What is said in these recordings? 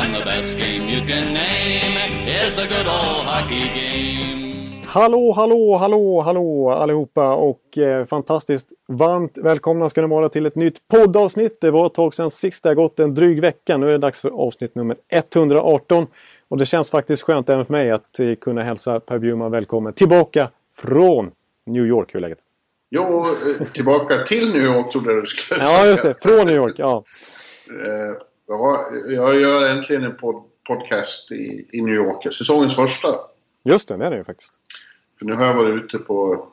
And the best game you can name is the good old hockey game. Hallå, hallå, hallå, hallå allihopa och eh, fantastiskt varmt välkomna ska ni vara till ett nytt poddavsnitt. Det var ett tag sedan sist, det har gått en dryg vecka. Nu är det dags för avsnitt nummer 118. Och det känns faktiskt skönt även för mig att eh, kunna hälsa Per Bjurman välkommen tillbaka från New York. Hur är läget? Jo, eh, tillbaka till New York trodde jag du skulle säga. Ja, just det. Från New York, ja. Ja, jag gör äntligen en pod podcast i, i New York. Säsongens första. Just det, det är det ju faktiskt. För nu har jag varit ute på...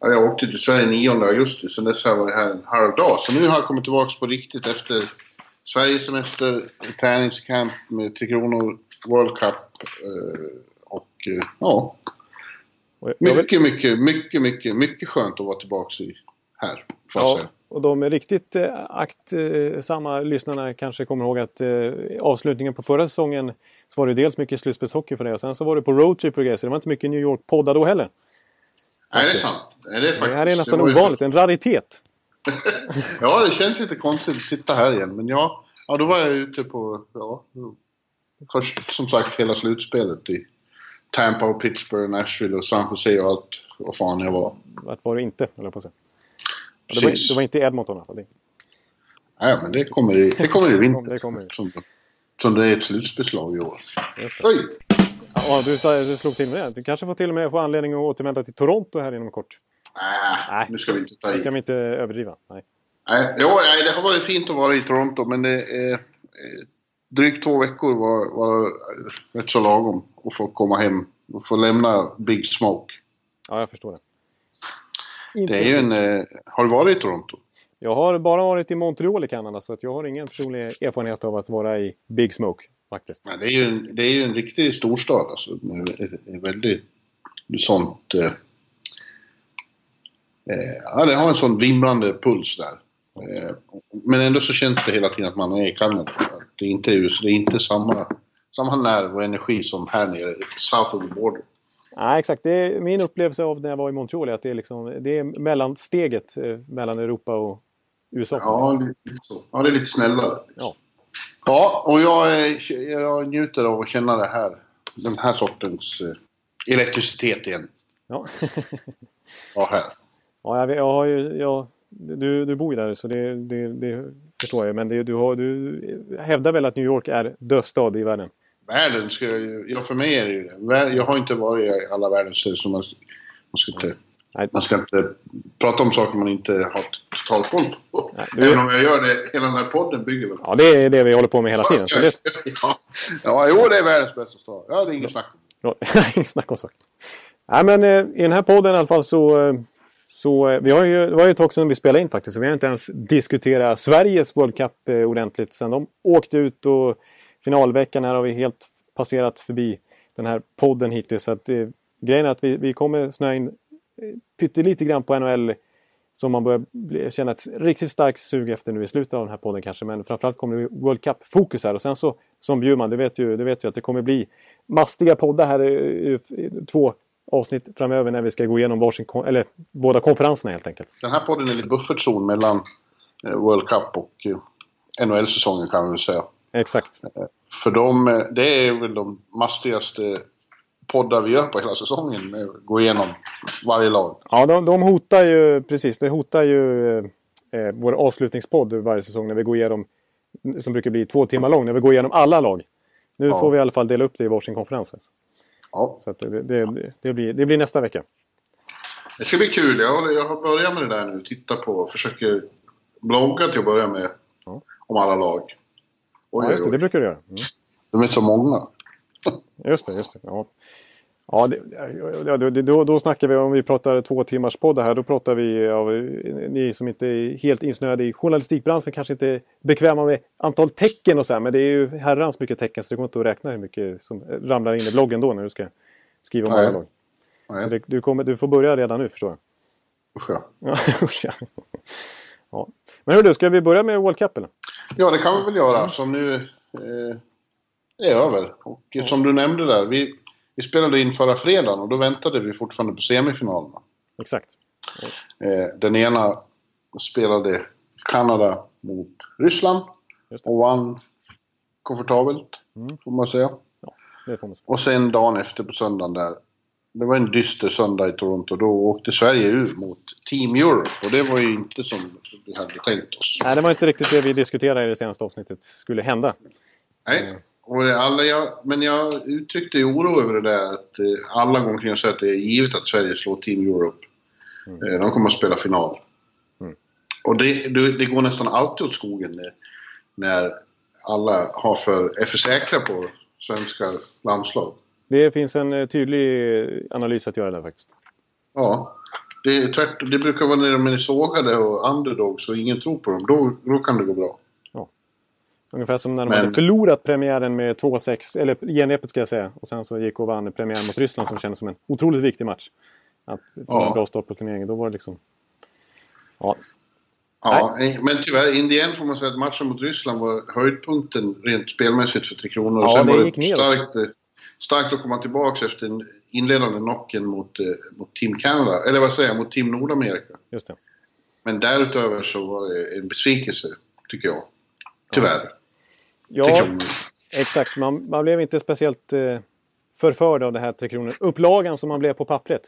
Ja, jag åkte till Sverige 9 augusti, sen dess har jag varit här en halv dag. Så nu har jag kommit tillbaka på riktigt efter Sverigesemester, träningscamp med Tre Kronor, World Cup eh, och eh, ja. Mycket, mycket, mycket, mycket, mycket skönt att vara tillbaka här. Får jag Ja, säga. Och de är riktigt eh, aktsamma lyssnarna kanske kommer ihåg att eh, avslutningen på förra säsongen så var det dels mycket slutspelshockey för det och sen så var det på roadtrip och grejer så det var inte mycket New York-poddar då heller. Nej, det är sant. Det, är faktiskt, Det här är nästan det ovanligt, en raritet. Ja, det känns lite konstigt att sitta här igen. Men ja, ja då var jag ute på, ja, först som sagt hela slutspelet i Tampa och Pittsburgh, Nashville och San Jose och allt vad fan jag var. Vart var det inte, jag på att säga. Det var, det var inte Edmonton i alla fall. Nej, men det kommer i, det kommer i vinter. Det kommer i. Som, som det är ett slutspelslag i år. Oj! Ja, du, du slog till med det. Du kanske får till och med få anledning att återvända till Toronto här inom kort. Nej, nu ska vi inte ta Det ska i. vi inte överdriva. Nej. Nej, jo, nej, det har varit fint att vara i Toronto, men det är, eh, drygt två veckor var, var rätt så lagom att få komma hem och få lämna Big Smoke. Ja, jag förstår det. Det är ju en... Eh, har du varit i Toronto? Jag har bara varit i Montreal i Kanada så att jag har ingen personlig erfarenhet av att vara i Big Smoke. Faktiskt. Ja, det, är ju en, det är ju en riktig storstad alltså. Väldigt sånt... Eh, eh, ja, det har en sån vimrande puls där. Eh, men ändå så känns det hela tiden att man är i Kanada. Det är inte, det är inte samma, samma nerv och energi som här nere, south of the border. Nej, exakt. Det är min upplevelse av när jag var i Montreal att det är, liksom, det är mellansteget eh, mellan Europa och USA. Ja, lite så. Ja, det är lite snällare. Ja. Ja, och jag, är- jag njuter av att känna det här, den här sortens eh, elektricitet igen. Ja. Ja, här. Ja, jag, jag har ju, jag, du, du bor ju där så det, det, det förstår jag. Men det, du, har, du hävdar väl att New York är dödstad i världen? Världen ska ju, ja för mig är det ju det. Jag har inte varit i alla världens ställen så man, man, ska inte, man ska inte prata om saker man inte har total koll på. Nej, du- Även om jag gör det, hela den här podden bygger väl Ja, det är det vi håller på med hela tiden. Så det, ja, ja, jo det är världens bästa stad. Ja, det är inget snack om. Inget snack om saken. Nej, men eh, i den här podden i alla fall så... eh, så eh, vi har ju, det var ju ett tag sedan vi spelade in faktiskt. Så vi har inte ens diskuterat Sveriges World Cup eh, ordentligt sen de åkte ut. Och finalveckan här har vi helt passerat förbi den här podden hittills. Så att, eh, grejen är att vi, vi kommer snöa in eh, pyttelite grann på NHL som man börjar bli, känna ett riktigt starkt sug efter nu i slutet av den här podden kanske. Men framförallt kommer det bli World Cup-fokus här. Och sen så, som Bjurman, du vet ju, du vet ju att det kommer bli mastiga poddar här eh, i, i, i två avsnitt framöver när vi ska gå igenom varsin, eller båda konferenserna helt enkelt. Den här podden är lite buffertzon mellan eh, World Cup och NHL-säsongen kan man väl säga. Exakt. För de, det är väl de mastigaste poddar vi gör på hela säsongen. Med att gå igenom varje lag. Ja, de, de hotar ju, precis, det hotar ju eh, vår avslutningspodd varje säsong när vi går igenom, som brukar bli två timmar lång, när vi går igenom alla lag. Nu Ja. får vi i alla fall dela upp det i varsin konferens. Ja, Så det, det, det, blir, det blir nästa vecka. det ska bli kul. Jag, jag har börjat med det där nu. Titta på, försöker blogga till att börja med. Ja. Om alla lag. Ja, just det, det brukar du göra. Mm. De är så många. Just det, just det. Ja. Ja, det, det, då, då snackar vi om vi pratar två timmars podd här. Då pratar vi av ni som inte är helt insnöade i journalistikbranschen kanske inte är bekväma med antal tecken och så här. Men det är ju herrans mycket tecken så det går inte att räkna hur mycket som ramlar in i bloggen då när du ska skriva om alla lag. Så det, du, kommer, du får börja redan nu förstår jag. Usch ja. Ja. Men hörru, ska vi börja med World Cup eller? Ja, det kan vi väl göra som nu eh, är över. Och som du nämnde där, vi, vi spelade in förra fredagen och då väntade vi fortfarande på semifinalerna. Exakt. Eh, den ena spelade Kanada mot Ryssland och vann komfortabelt, mm. får man säga. Ja, får man säga. Och sen dagen efter på söndagen där det var en dyster söndag i Toronto. Då åkte Sverige ur mot Team Europe och det var ju inte som vi hade tänkt oss. Nej, det var inte riktigt det vi diskuterade i det senaste avsnittet skulle hända. Nej, och alla jag, men jag uttryckte oro över det där att eh, alla gånger kan jag säga att det är givet att Sverige slår Team Europe. Mm. Eh, de kommer att spela final. Mm. Och det, det, det, går nästan alltid åt skogen när, när alla har för, är för säkra på svenska landslag. Det finns en eh, tydlig analys att göra där faktiskt. Ja. Det, tvärt, det brukar vara när de är sågade och underdogs och ingen tror på dem. Då, då kan det gå bra. Ja. Ungefär som när de Men... hade förlorat premiären med 2-6, eller genrepet ska jag säga. Och sen så gick och vann premiären mot Ryssland som kändes som en otroligt viktig match. Att få ja. en bra start på turneringen. Då var det liksom... Ja. Ja, Nej. men tyvärr, Indien får man säga att matchen mot Ryssland var höjdpunkten rent spelmässigt för Tre Kronor. Ja, sen det var det starkt, starkt att komma tillbaka efter en inledande knocken mot, eh, mot Team Canada, eller vad säger jag, mot Team Nordamerika. Just det. Men därutöver så var det en besvikelse, tycker jag. Tyvärr. Ja, exakt. Man, man blev inte speciellt eh, förförd av det här Tre Kronor. Upplagan som man blev på pappret.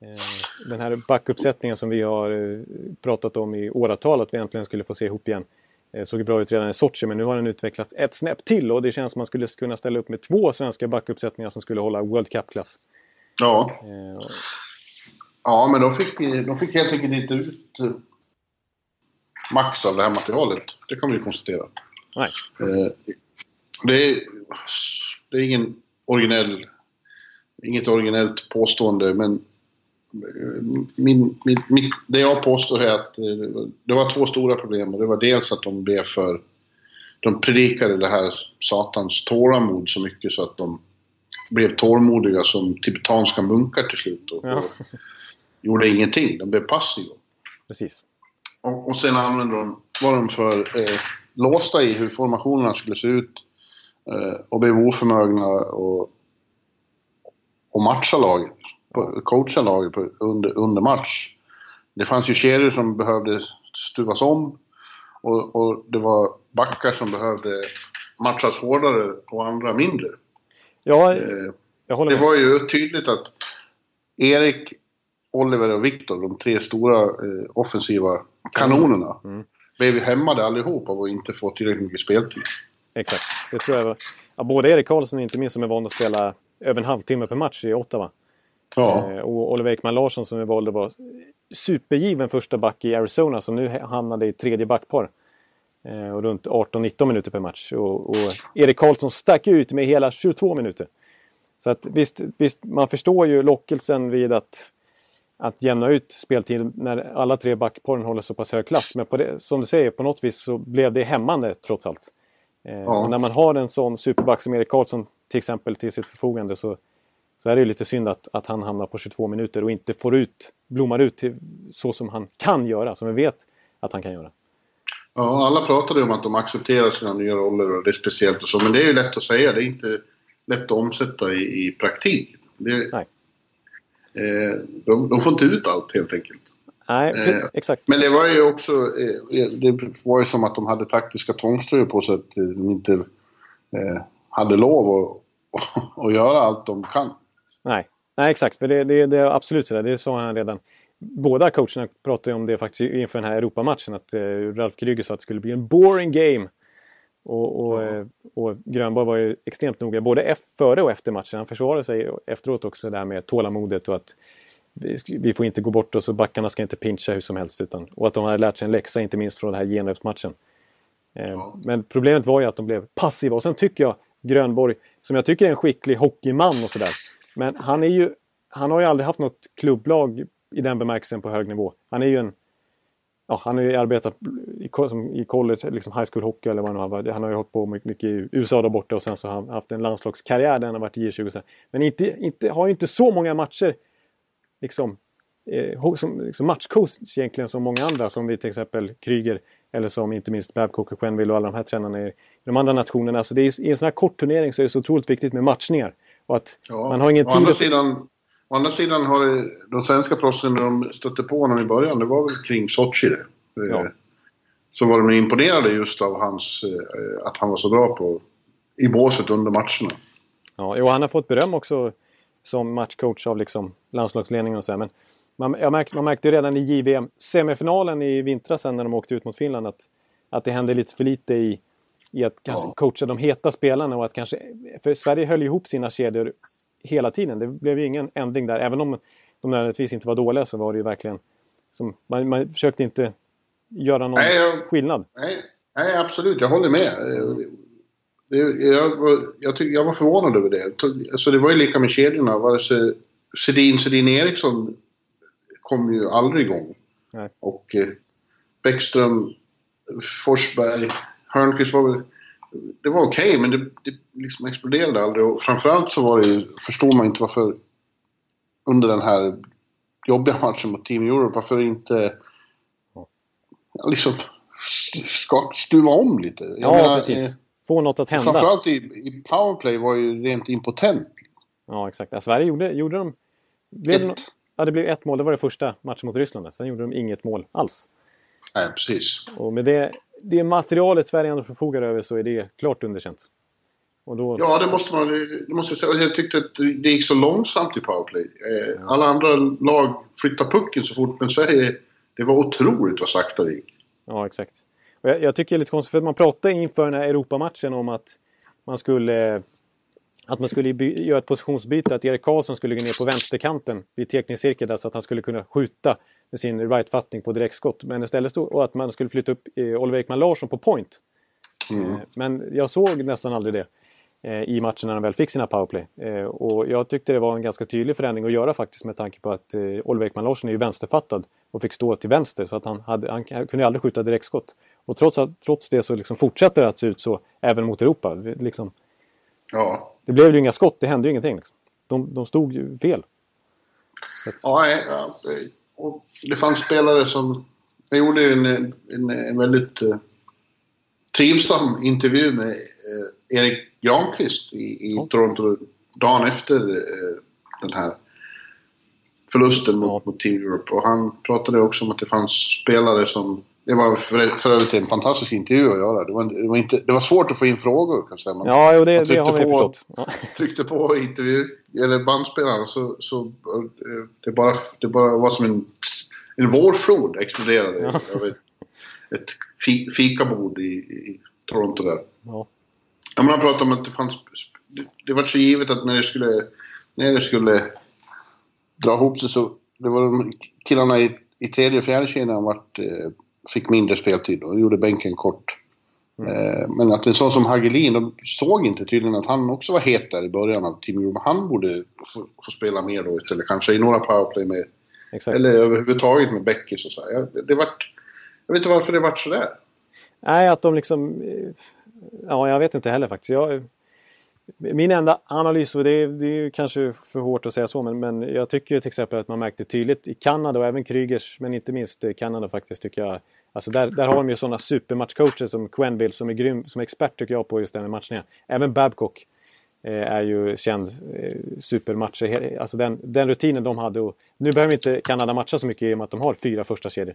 Eh, den här backuppsättningen som vi har eh, pratat om i åratal att vi äntligen skulle få se ihop igen. Eh, såg bra ut redan i Sochi men nu har den utvecklats ett snäpp till och det känns som man skulle kunna ställa upp med två svenska backuppsättningar som skulle hålla World Cup-klass. Ja. Eh, ja, men de fick, de fick helt enkelt inte ut eh, max av det här materialet. Det kan vi ju konstatera. Nej. det, är, det är ingen originell, inget originellt påstående men min, min, min, det jag påstår är att eh, det var två stora problem. Det var dels att de blev för... De predikade det här satans tålamod så mycket så att de blev tålmodiga som tibetanska munkar till slut. Och, ja. och gjorde ingenting. De blev passiva. Precis. Och, och sen använde de, var de för eh, låsta i hur formationerna skulle se ut eh, och blev oförmögna och, och matcha laget coacha laget under, under match. Det fanns ju kedjor som behövde stuvas om och, och, det var backar som behövde matchas hårdare och andra mindre. Ja, eh, jag håller med. Det var ju tydligt att Erik, Oliver och Viktor, de tre stora eh, offensiva kanonerna, mm. blev hämmade allihop av att inte få tillräckligt mycket speltid. Exakt, det tror jag. Var. Ja, både Erik Karlsson, inte minst, som är van att spela över en halvtimme per match i Ottawa. Ja. Eh, och Oliver Ekman Larsson som vi valde var supergiven första back i Arizona som nu hamnade i tredje backpar. Eh, och runt 18-19 minuter per match. Och, och Erik Karlsson stack ut med hela 22 minuter. Så att visst, visst, man förstår ju lockelsen vid att, att jämna ut speltid när alla tre backparen håller så pass hög klass. Men det, som du säger, på något vis så blev det hämmande trots allt. Eh, ja. Och när man har en sån superback som Erik Karlsson till exempel till sitt förfogande så så är det lite synd att, att han hamnar på 22 minuter och inte får ut, blommar ut till, så som han kan göra, som vi vet att han kan göra. Ja, alla pratade om att de accepterar sina nya roller och det är speciellt och så, men det är ju lätt att säga, det är inte lätt att omsätta i, i praktik. Det, Nej. Eh, de, de, får inte ut allt helt enkelt. Nej, eh, exakt. Men det var ju också, eh, det var ju som att de hade taktiska tvångströjor på sig att de inte eh, hade lov att, att göra allt de kan. Nej, Nej exakt. För det, det, det är absolut så. Där. Det sa han redan. Båda coacherna pratade om det faktiskt inför den här Europamatchen. Att eh, Ralf Kryger sa att det skulle bli en boring game. Och, och, mm. och Grönborg var ju extremt noga både före och efter matchen. Han försvarade sig efteråt också där med tålamodet och att vi får inte gå bort oss och backarna ska inte pincha hur som helst. Utan, och att de hade lärt sig en läxa, inte minst från den här genrepsmatchen. Eh, Men problemet var ju att de blev passiva och sen tycker jag Grönborg, som jag tycker är en skicklig hockeyman och sådär. Men han är ju... Han har ju aldrig haft något klubblag i den bemärkelsen på hög nivå. Han är ju en... Ja, han har ju arbetat i, som, i college, liksom high school hockey eller vad han har Han har ju hållit på mycket i USA där borta och sen så har han haft en landslagskarriär där han har varit i J20. Men inte, inte, har ju inte så många matcher liksom, eh, som liksom matchcoach egentligen som många andra som vi till exempel Kryger eller som inte minst Babcock och Quenville och alla de här tränarna i de andra nationerna. Så det är, i en sån här kort turnering så är det så otroligt viktigt med matchningar. Och att ja, man har ingen tid... Å andra, sidan, å andra sidan har det, de svenska proffsen när de stötte på honom i början, det var väl kring Sochi det. Ja. Så var de imponerade just av hans, eh, att han var så bra på i båset under matcherna. Ja, och han har fått beröm också som matchcoach av liksom landslagsledningen och så här. Men man, jag märkte, man märkte redan i JVM-semifinalen i vintras när de åkte ut mot Finland att, att det hände lite för lite i, i att ja. coacha de heta spelarna och att kanske... För Sverige höll ihop sina kedjor hela tiden. Det blev ju ingen ändring där. Även om de nödvändigtvis inte var dåliga så var det ju verkligen... Som, man, man försökte inte göra någon nej, jag, skillnad. Nej, nej, absolut. Jag håller med. Jag, jag, jag, tyck, jag var förvånad över det. Alltså det var ju lika med kedjorna. Vare sig Sedin, Sedin Eriksson kom ju aldrig igång. Nej. Och eh, Bäckström, Forsberg, Hörnqvist var väl... Det var okej, okay, men det, det liksom exploderade aldrig. Och framförallt så var det ju, förstår man inte varför under den här jobbiga matchen mot Team Europe, varför inte liksom ska stuva om lite. Jag ja, menar, precis. Eh, Få något att hända. Framförallt i, i powerplay var ju rent impotent. Ja, exakt. Ja, Sverige gjorde, gjorde de... Blev ett. Ja, det blev ett mål. Det var det första matchen mot Ryssland. Sen gjorde de inget mål alls. Nej, precis. Och med det, det materialet Sverige ändå förfogar över så är det klart underkänt. Då... Ja, det måste man det måste jag säga. Jag tyckte att det gick så långsamt i powerplay. Eh, alla andra lag flyttade pucken så fort, men Sverige... Det var otroligt vad sakta det gick. Ja, exakt. Och jag, jag tycker det är lite konstigt, för man pratade inför den här Europamatchen om att man skulle att man skulle göra ett positionsbyte, att Erik Karlsson skulle gå ner på vänsterkanten vid teckningscirkeln där så att han skulle kunna skjuta med sin right-fattning på direktskott. Men istället stod och att man skulle flytta upp eh, Oliver Ekman Larsson på point. Mm. Eh, men jag såg nästan aldrig det eh, i matchen när han väl fick sina powerplay. Och jag tyckte det var en ganska tydlig förändring att göra faktiskt med tanke på att Oliver Ekman Larsson är ju vänsterfattad och fick stå till vänster så att han, hade, han kunde aldrig skjuta direktskott. Och trots, trots det så liksom fortsätter det att se ut så även mot Europa. Liksom, ja. Det blev ju inga skott, det hände ju ingenting. Liksom. De, de stod ju fel. Att... Ja, ja, och det fanns spelare som... Jag gjorde en, en, en väldigt uh, trivsam intervju med uh, Erik Granqvist i, i ja. Toronto dagen efter uh, den här förlusten mot, mot Team Europe. Och han pratade också om att det fanns spelare som det var för, för övrigt en fantastisk intervju att göra. Det var, det var, inte, det var svårt att få in frågor kan jag säga. Man, ja, jo, det, det har vi på, förstått. Ja. Tryckte på intervju, eller bandspelaren så, så det, bara, det bara var som en, en vårflod exploderade ja. över ett, ett fikabord i, i Toronto där. Ja. Ja, man pratade om att det fanns... Det, det var så givet att när det skulle, när det skulle dra ihop sig så... Det var de killarna i, i tredje och fjärde kedjan vart eh, fick mindre speltid och gjorde bänken kort. Mm. Eh, men att en sån som Hagelin, de såg inte tydligen att han också var het där i början av Team Europe. Han borde få, få, spela mer då istället, kanske i några powerplay med... Exakt. Eller överhuvudtaget med Beckis och så. Jag, det vart, jag vet inte varför det vart sådär. Nej, att de liksom... Ja, jag vet inte heller faktiskt. Jag, min enda analys, och det är, det är kanske för hårt att säga så, men, men jag tycker till exempel att man märkte tydligt i Kanada och även Krygers, men inte minst i Kanada faktiskt, tycker jag. Alltså där, där har de ju sådana supermatchcoacher som Quenville som är grym, som expert tycker jag på just den matchningen. Även Babcock eh, är ju känd eh, supermatcher. Alltså den, den rutinen de hade. Och, nu behöver inte Kanada matcha så mycket i och med att de har fyra första kedjor.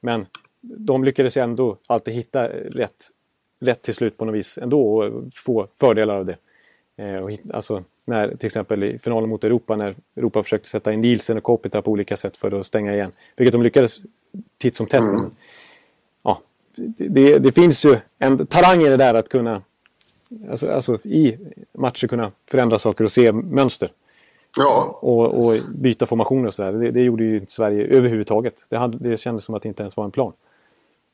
Men de lyckades ändå alltid hitta rätt, rätt till slut på något vis ändå och få fördelar av det. Eh, och, alltså, när, till exempel i finalen mot Europa när Europa försökte sätta in Nielsen och Kopita på olika sätt för att stänga igen. Vilket de lyckades titt som tätt. Mm. Ja, det, det, finns ju en talang i det där att kunna alltså, alltså, i matcher kunna förändra saker och se mönster. Ja. Och, och byta formationer och sådär. Det, det gjorde ju inte Sverige överhuvudtaget. Det, hade, det kändes som att det inte ens var en plan.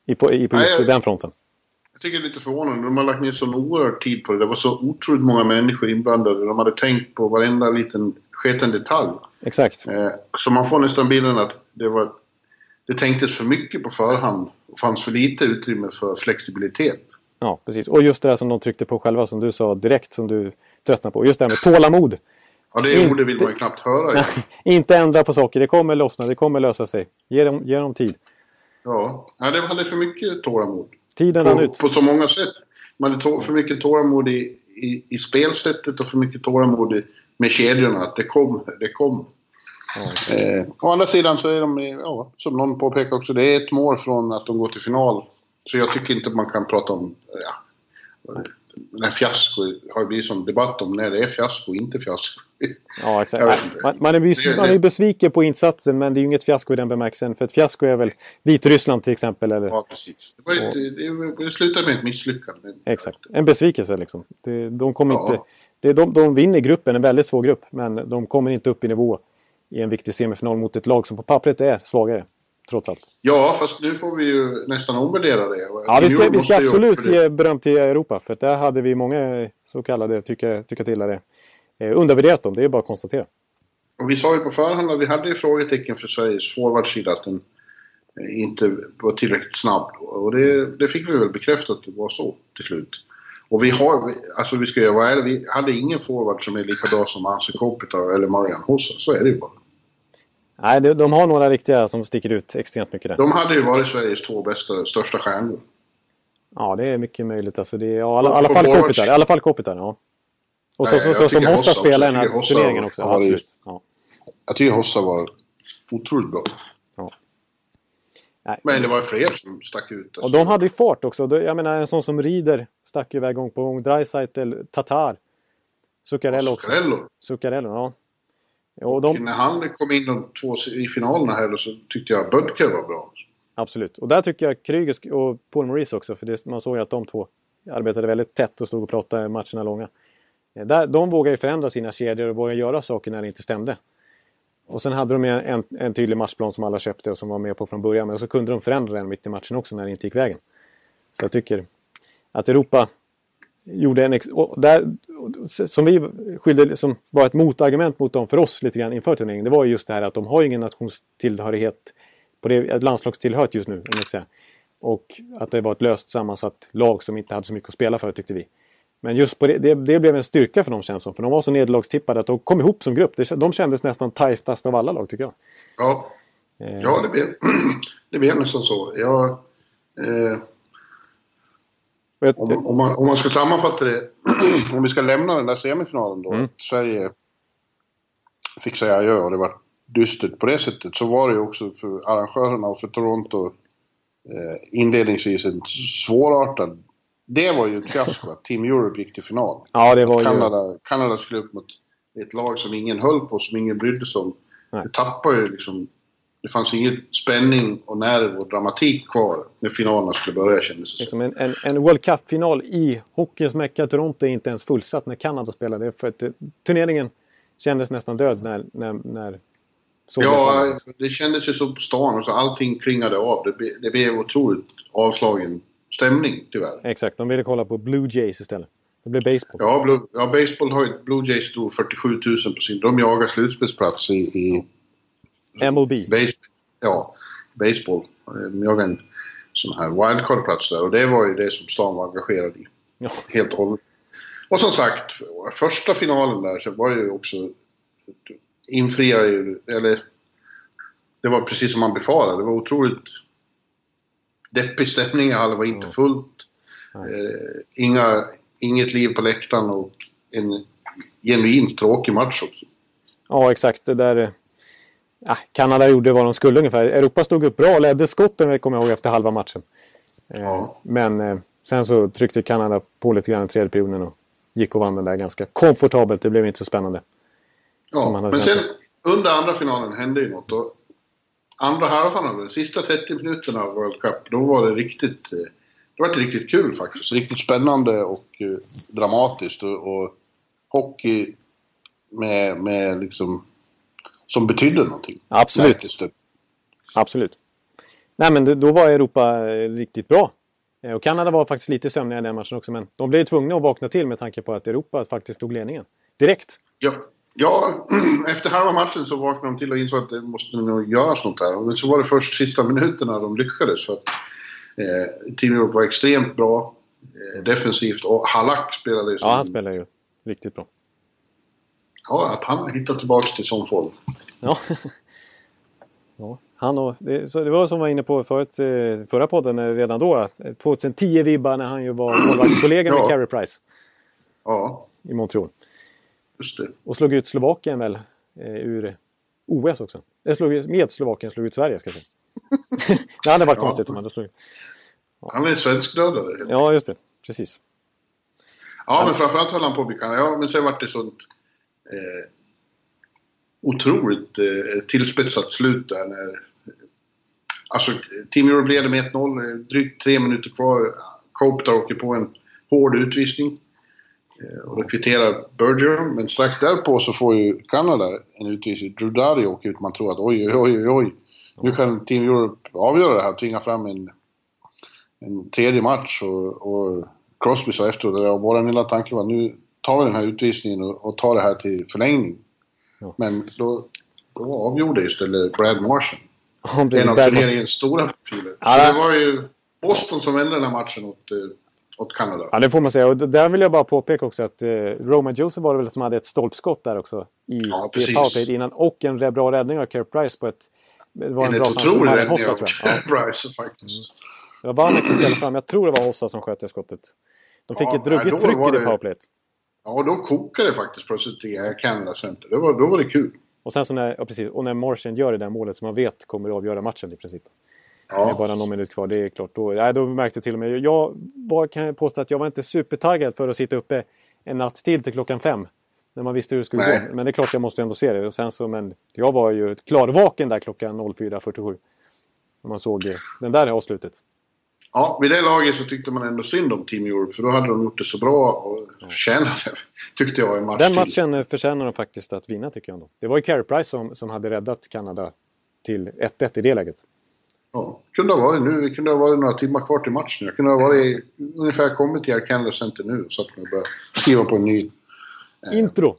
I, på, i, på just Nej, den fronten. Jag tycker det är lite förvånande. De har lagt ner så oerhört tid på det. Det var så otroligt många människor inblandade. De hade tänkt på varenda liten sket en detalj. Exakt. Eh, så man får nästan bilden att det var... Det tänktes för mycket på förhand och fanns för lite utrymme för flexibilitet. Ja, precis. Och just det där som de tryckte på själva, som du sa direkt, som du tröttnade på. Just det här med tålamod. Ja, det Inte- ordet vill man ju knappt höra. Ja. Inte ändra på saker, det kommer lossna, det kommer lösa sig. Ge dem, ge dem tid. Ja, ja det hade för mycket tålamod. Tiden På, ut. på så många sätt. Man hade för mycket tålamod i, i, i spelsättet och för mycket tålamod i, med kedjorna. Att det kom, det kom. Ja, Eh, å andra sidan så är de, ja, som någon påpekar också, det är ett mål från att de går till final. Så jag tycker inte man kan prata om, ja, den här fiasko har ju blivit som debatt om när det är fiasko och inte fiasko. ja exakt. Man, man, är man är besviken på insatsen, men det är ju inget fiasko i den bemärkelsen. För ett fiasko är väl Vitryssland till exempel. Eller, Ja, precis. Det, var ju, det, det, slutade med ett misslyckande. Exakt. En besvikelse liksom. Det, de, kommer Ja. inte, det, de, de vinner gruppen, en väldigt svår grupp. Men de kommer inte upp i nivå i en viktig semifinal mot ett lag som på pappret är svagare. Trots allt. Ja, fast nu får vi ju nästan omvärdera det. Ja, vi ska, vi ska absolut ge beröm till Europa. För där hade vi många så kallade tycka, tycka tillare eh, undervärderat dem. Det är bara att konstatera. Och vi sa ju på förhand att vi hade ju frågetecken för Sveriges forwardsida att den eh, inte var tillräckligt snabb. Och det, det fick vi väl bekräftat att det var så till slut. Och vi har, alltså vi ska ju vara ärliga, vi hade ingen forward som är lika bra som Anse Kopitar eller Marian Hossa. Så är det ju bara. Nej, de, de har några riktiga som sticker ut extremt mycket där. De hade ju varit Sveriges två bästa, största stjärnor. Ja, det är mycket möjligt. Alltså, det är, ja, alla, alla fall Kopitar. I alla fall Kopitar, ja. Och så, Nej, så, så, som Hossa spelar i den här Hossa turneringen också. varit- Absolut. Ja. Jag tycker Hossa var otroligt bra. Nej. Men det var fler som stack ut. Och de hade ju fart också. Jag menar en sån som Rieder stack ju iväg gång på gång. Dreisaitl, Tatar. Zuccarello också. Zuccarello, ja. Och de, När han kom in de två i finalerna här så tyckte jag Bödker var bra. absolut. Och där tycker jag Kryger sk- och Paul Maurice också. För det, man såg ju att de två arbetade väldigt tätt och stod och pratade matcherna långa. Eh, Där, de vågar ju förändra sina kedjor och vågar göra saker när det inte stämde. Och sen hade de en, en tydlig matchplan som alla köpte och som var med på från början. Men så kunde de förändra den mitt i matchen också när det inte gick vägen. Så jag tycker att Europa gjorde en... Där, som vi skyllde, som var ett motargument mot dem för oss lite grann inför turneringen. Det var ju just det här att de har ingen nationstillhörighet på det, landslagstillhörighet just nu. Om jag säga. Och att det var ett löst sammansatt lag som inte hade så mycket att spela för tyckte vi. Men just på det, det, det blev en styrka för dem känns som. För de var så nederlagstippade att de kom ihop som grupp. De kändes nästan tajtast av alla lag tycker jag. Ja, Eh, ja det, blev, det blev nästan så. Jag, eh, jag- om, om, man, om man ska sammanfatta det, om vi ska lämna den där semifinalen då, Mm. att Sverige fick säga adjö och det var dystert på det sättet, så var det ju också för arrangörerna och för Toronto eh, inledningsvis en svårartad... Det var ju ett fiasko att Team Europe gick till final. ja, det var ju... Kanada, Kanada skulle upp mot ett lag som ingen höll på, som ingen brydde sig om. Det tappade ju liksom... Det fanns ingen spänning och nerv och dramatik kvar när finalerna skulle börja kändes det som. En, en, en World Cup-final i hockeyns mecka Toronto är inte ens fullsatt när Kanada spelade. För att eh, turneringen kändes nästan död när, när, när. Ja, det kändes ju så på stan och så allting klingade av. Det, det blev otroligt avslagen stämning tyvärr. Exakt, de ville kolla på Blue Jays istället. Det blev baseball. Ja, Blue, ja baseball har ju... Blue Jays stod 47 000 på sin... De jagar slutspelsplats i, i MLB. base, ja, baseball. De jagar en sån här wildcard-plats där och det var ju det som stan var engagerad i. Ja. Helt och hållet. Och som sagt, första finalen där så var ju också... Infriade ju... Eller... Det var precis som man befarade. Det var otroligt deppig stämning i hallen. Var inte fullt. Eh, inga, inget liv på läktaren och en genuint tråkig match också. Ja, exakt. Det där... Ja, Kanada gjorde vad de skulle ungefär. Europa stod upp bra och ledde skotten, kommer jag ihåg, efter halva matchen. Eh, Ja. Men eh, sen så tryckte Kanada på lite grann i tredje perioden och gick och vann den där ganska komfortabelt. Det blev inte så spännande. Ja, men sen under andra finalen hände ju något. Och andra halvan, de sista 30 minuterna av World Cup, då var det riktigt... eh, Det var riktigt kul faktiskt. Riktigt spännande och dramatiskt. Och, och hockey med, med liksom... Som betydde någonting. Absolut. Absolut. Nej, men då var Europa eh, riktigt bra. Eh, Och Kanada var faktiskt lite sömniga i den matchen också, men de blev tvungna att vakna till med tanke på att Europa faktiskt tog ledningen. Direkt. Ja, Ja, efter halva matchen så vaknade de till och insåg att det måste nog göras något här. Men så var det först sista minuterna de lyckades. För att, eh, Team Europe var extremt bra eh, defensivt och Halak spelade ju som... Ja, han spelade ju riktigt bra. Ja, att han har hittat tillbaka till sån form. Ja. ja. Han och, det, så det var som var inne på förut, eh, förra podden eh, redan då. 2010-vibbar när han ju var målvaktskollega ja. med Carey Price. Ja. I Montreal. Just det. Och slog ut Slovakien väl eh, ur OS också. Eller slog, med Slovakien slog ut Sverige ska jag säga. det hade varit ja. konstigt om han slog ja. Han är svenskdödare. Ja, just det. Precis. Ja, men framförallt höll han på att bli Ja, men sen vart det sånt eh, otroligt eh, tillspetsat slut där när... Alltså, Team Europe leder med 1-0, eh, drygt tre minuter kvar. Kopitar åker på en hård utvisning. Eh, och då kvitterar Berger, men strax därpå så får ju Kanada en utvisning. Drudari åker ut, man tror att oj, oj, oj, oj. Nu kan Team Europe avgöra det här, tvinga fram en, en tredje match. Och, och Crosby sa efteråt, och vår lilla tanke var nu tar vi den här utvisningen och, och tar det här till förlängning. Ja. Men då, då avgjorde istället Brad Martian. en av turneringens stora profiler. Ja, så det var ju Boston som vände den här matchen åt eh, åt Kanada. Ja, det får man säga. Och där vill jag bara påpeka också att eh, Roman Joseph var det väl som hade ett stolpskott där också. I, ja, i powerplay innan. Och en bra räddning av Care Price på ett... Det var en, en bra otrolig räddning av Care Price faktiskt. Mm. Det var Vanek som ställde fram. Jag tror det var Hossa som sköt det skottet. De fick ja, ett ruggigt tryck i det powerplayet. Ja, då kokade det faktiskt plötsligt i Canada Center. Det var, då var det kul. Och sen så när, ja, precis, och när Martian gör det där målet som man vet kommer att avgöra matchen i princip. Ja. Det är bara någon minut kvar, det är klart. Då, ja, då märkte jag till och med... Jag var, kan jag påstå att jag var inte supertaggad för att sitta uppe en natt till till klockan fem. När man visste hur det skulle Nej. gå. Men det är klart jag måste ändå se det. Och sen så, men jag var ju klarvaken där klockan 04.47. När man såg det. den där avslutet. Ja, vid det laget så tyckte man ändå synd om Team Europe. För då hade de gjort det så bra och förtjänade, tyckte jag, en match Den matchen till. förtjänar de faktiskt att vinna, tycker jag. Ändå. Det var ju Carey Price som, som hade räddat Kanada till 1-1 i det läget. Ja, kunde ha varit nu. Det kunde ha varit några timmar kvar till matchen. Jag kunde ha varit ungefär kommit till Canada Center nu så att man börjar skriva på en ny... Eh, intro.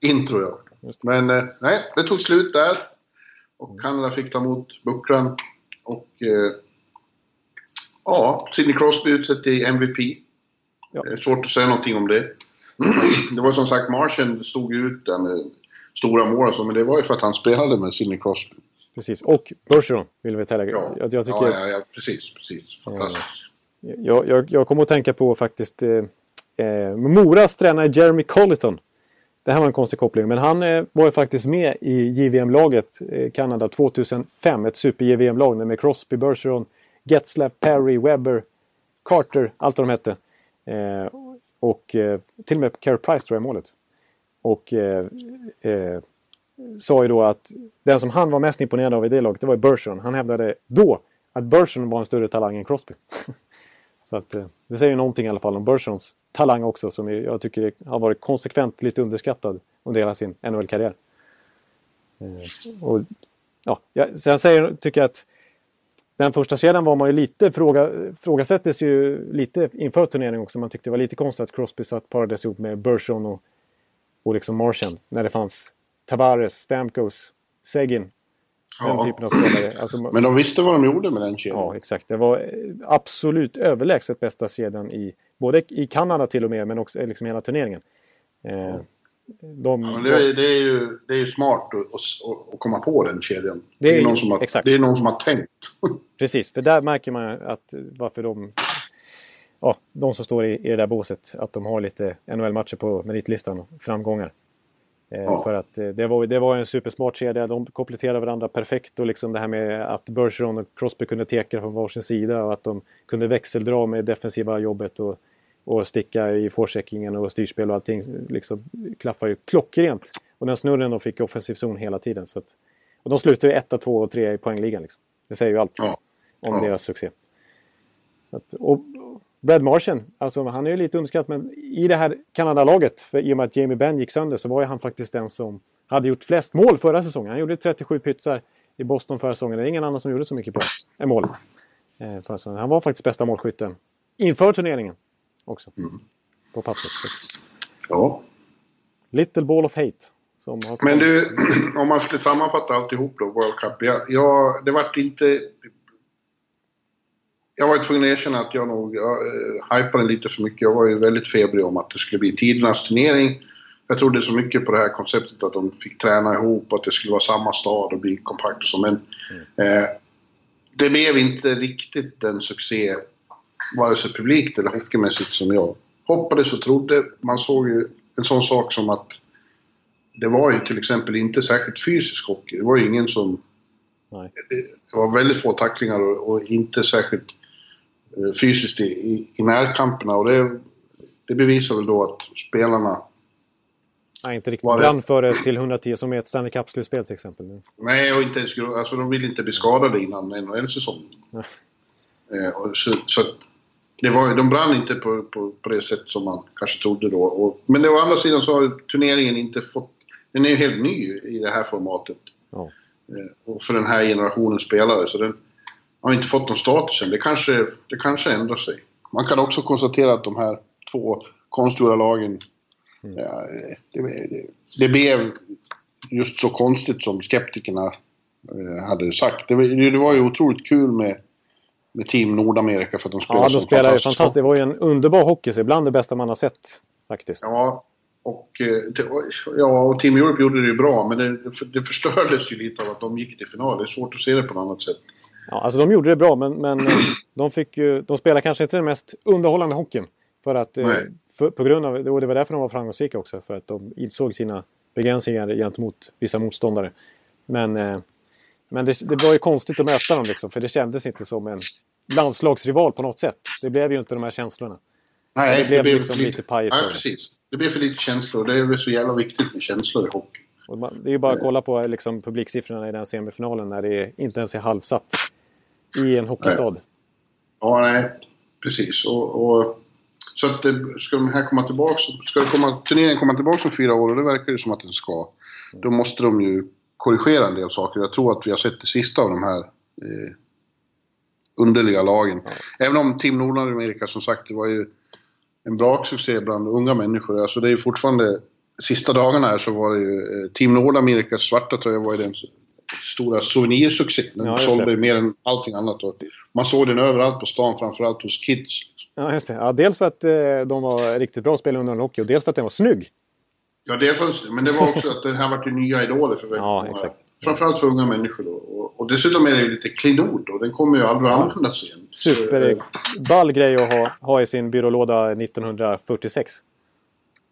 Intro, ja. Men eh, nej, det tog slut där. Och Kanada fick ta emot bucklan. Och eh, ja, Sidney Crosby utsett till MVP. Ja. Det är svårt att säga någonting om det. det var som sagt, Martian stod ut där med stora mål så, men det var ju för att han spelade med Sidney Crosby. Precis, och Bergeron vill vi tillägga. Ja, jag, jag tycker, ja, ja, ja, precis, precis. Fantastiskt. Jag, jag, jag kommer att tänka på faktiskt eh, eh, Moras tränare Jeremy Colleton. Det här var en konstig koppling, men han eh, var ju faktiskt med i JVM-laget eh, Kanada 2005. Ett super-JVM-lag med Crosby, Bergeron, Getzlaff, Perry, Webber, Carter, allt vad de hette. Eh, och eh, till och med Carey Price tror jag målet. Och eh, eh, sa ju då att den som han var mest imponerad av i det laget, det var Bergeron. Han hävdade då att Bergeron var en större talang än Crosby. Så att, eh, det säger ju någonting i alla fall om Bergerons talang också som jag tycker har varit konsekvent lite underskattad under hela sin NHL-karriär. Eh, och, ja, sen säger, tycker jag att den första kedjan var man ju lite, fråga, frågasättes ju lite inför turneringen också. Man tyckte det var lite konstigt att Crosby satt parades ihop med Bergeron och, och liksom Martian. När det fanns Tavares, Stamkos, Segin. Den typen av spelare. Alltså, Men de visste vad de gjorde med den kedjan. Ja, exakt. Det var absolut överlägset bästa kedjan i både i Kanada till och med, men också liksom hela turneringen. Eh, de, ja, det, är, det, är ju, det är ju smart att, att, komma på den kedjan. Det är, det är, någon, som har, exakt. det är någon som har tänkt. Precis, för där märker man att varför de, ja, de som står i, i det där båset, att de har lite NHL-matcher på meritlistan och framgångar. Eh, ja. För att eh, det var, det var en supersmart kedja. De kompletterade varandra perfekt. Och liksom det här med att Bergeron och Crosby kunde teka från varsin sida och att de kunde växeldra med defensiva jobbet och, och sticka i forecheckingen och styrspel och allting. Liksom klaffar ju klockrent. Och den snurren de fick offensiv zon hela tiden. Så att, och de slutade ju 1, 2 och 3 i poängligan. Liksom. Det säger ju allt ja. om ja. deras succé. Att, och, Brad Martian, alltså han är ju lite underskattad men i det här Kanadalaget, för i och med att Jamie Benn gick sönder så var ju han faktiskt den som hade gjort flest mål förra säsongen. Han gjorde 37 pytsar i Boston förra säsongen. Det är ingen annan som gjorde så mycket på, mål. Eh, förra säsongen. Han var faktiskt bästa målskytten inför turneringen också. Mm. På pappret. Ja. Little Ball of Hate. Men du, om man skulle sammanfatta alltihop då, World Cup. Jag, jag, det vart inte... Jag var tvungen att erkänna att jag nog jag, uh, hypade lite för mycket. Jag var ju väldigt febrig om att det skulle bli tidernas turnering. Jag trodde så mycket på det här konceptet att de fick träna ihop och att det skulle vara samma stad och bli kompakt och så. Men mm. eh, det blev inte riktigt den succé, vare sig publikt eller hockeymässigt, som jag hoppades och trodde. Man såg ju en sån sak som att det var ju till exempel inte särskilt fysisk hockey. Det var ju ingen som... Nej. Det var väldigt få tacklingar och, och inte särskilt eh, fysiskt i, i, i närkamperna. Och det, det bevisar väl då att spelarna... Nej, inte riktigt brann för det till 110 som är ett Stanley Cup-slutspel till exempel. Nej, och inte ens, alltså, de vill inte bli skadade innan NHL-säsongen. Eh, så, så det var, de brann inte på, på, på det sätt som man kanske trodde då. Och, men å andra sidan så har turneringen inte fått den är ju helt ny i det här formatet. Ja. Eh, och för den här generationen spelare. Så den har inte fått någon status än. Det kanske, det kanske ändrar sig. Man kan också konstatera att de här två konstgjorda lagen... Mm. Ja, det, det, det, blev just så konstigt som skeptikerna eh, hade sagt. Det, det var ju otroligt kul med med Team Nordamerika för att de spelar Ja, de spelar ju fantastiskt. Det var ju en underbar hockey, så ibland det bästa man har sett faktiskt. Ja, och, eh, ja, och Team Europe gjorde det ju bra, men det, det förstördes ju lite av att de gick till final. Det är svårt att se det på något annat sätt. Ja, alltså de gjorde det bra, men, men eh, de, fick ju, de spelar kanske inte den mest underhållande hockeyn. För att, eh, för, på grund av, och det var därför de var framgångsrika också, för att de insåg sina begränsningar gentemot vissa motståndare. Men, men det, det var ju konstigt att möta dem, liksom, för det kändes inte som en landslagsrival på något sätt. Det blev ju inte de här känslorna. Nej, det blev, det blev liksom lite, lite pajigt. Nej, precis. Det blir för lite känslor. Det är väl så jävla viktigt med känslor i hockey. det är ju bara att kolla på liksom, publiksiffrorna i den semifinalen när det inte ens är halvsatt i en hockeystad. Nej. Ja, nej. Precis. Och, och, så att ska de här komma tillbaka, ska det komma, turneringen komma tillbaka om fyra år, och det verkar ju som att den ska, då måste de ju korrigera en del saker. Jag tror att vi har sett det sista av de här eh, underliga lagen. Även om Team Nordamerika som sagt, det var ju en braksuccé bland unga människor. Alltså det är ju fortfarande, sista dagarna här så var det ju eh, Team Nordamerikas svarta tröja var ju den stora souvenirsuccén. Den ja, sålde ju mer än allting annat. Och man såg den överallt på stan, framförallt hos kids. Ja, just det. Ja, dels för att eh, de var riktigt bra spelare under hockey och dels för att den var snygg. Ja, det fanns det. Men det var också att det här var ju nya idoler för väldigt ja, många. Exakt. Framförallt för unga människor då. Och, och dessutom är det ju lite klenod och den kommer ju aldrig att användas igen. Superball grej att ha, ha i sin byrålåda 1946.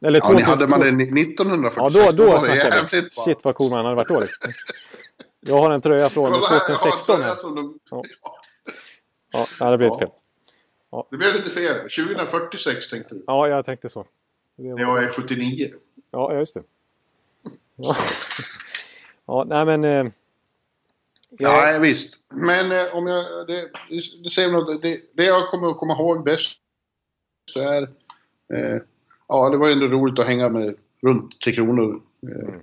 Eller ja, 2000... hade man det 1946 Ja, då, då, då var det jävligt Shit vad cool man hade varit då. Liksom. Jag har en tröja från Kolla, 2016 här. De... Ja. ja, det blivit ja. fel. Ja. Det blev lite fel. 2046 tänkte du? Ja, jag tänkte så. Var... Jag är 79. Ja, just det. Ja. Ja, nej men... Eh, jag... Ja, visst. Men eh, om jag... Det, det, säger något, det, det jag kommer att komma ihåg bäst så är... Eh, ja, det var ju ändå roligt att hänga med runt Tre Kronor. Eh, mm.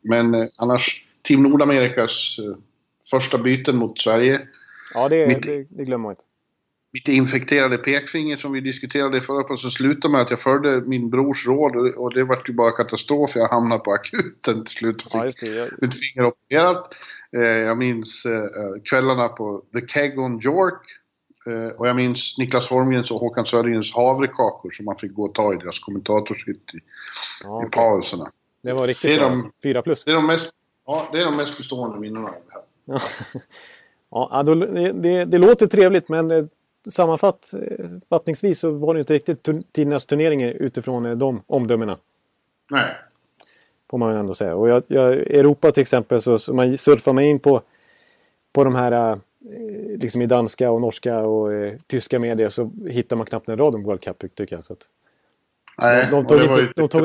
Men eh, annars, Team Nordamerikas eh, första byten mot Sverige. Ja, det, mitt, det, det glömmer man inte mitt infekterade pekfinger som vi diskuterade förra på så slutade med att jag följde min brors råd och det var ju bara katastrof. Jag hamnade på akuten till slut och fick ja, det, mitt finger opererat. Eh, jag minns eh, kvällarna på The Keg on York eh, och jag minns Niklas Holmgrens och Håkan Sörjens havrekakor som man fick gå och ta i deras kommentatorshytt i, ja, i pauserna. Det var riktigt det bra. De, Fyra plus. Det är de mest, ja, det är de mest bestående minnena av det här. Ja, då, det, det, det, låter trevligt men sammanfattningsvis så var det inte riktigt tidernas turnering utifrån eh, de omdömena. Nej. Får man ändå säga. Och jag, jag, Europa till exempel så, så man surfar man in på, på de här eh, liksom i danska och norska och eh, tyska medier så hittar man knappt en rad om World Cup tycker jag. Så att, Nej, de, de tog var ju... De tog,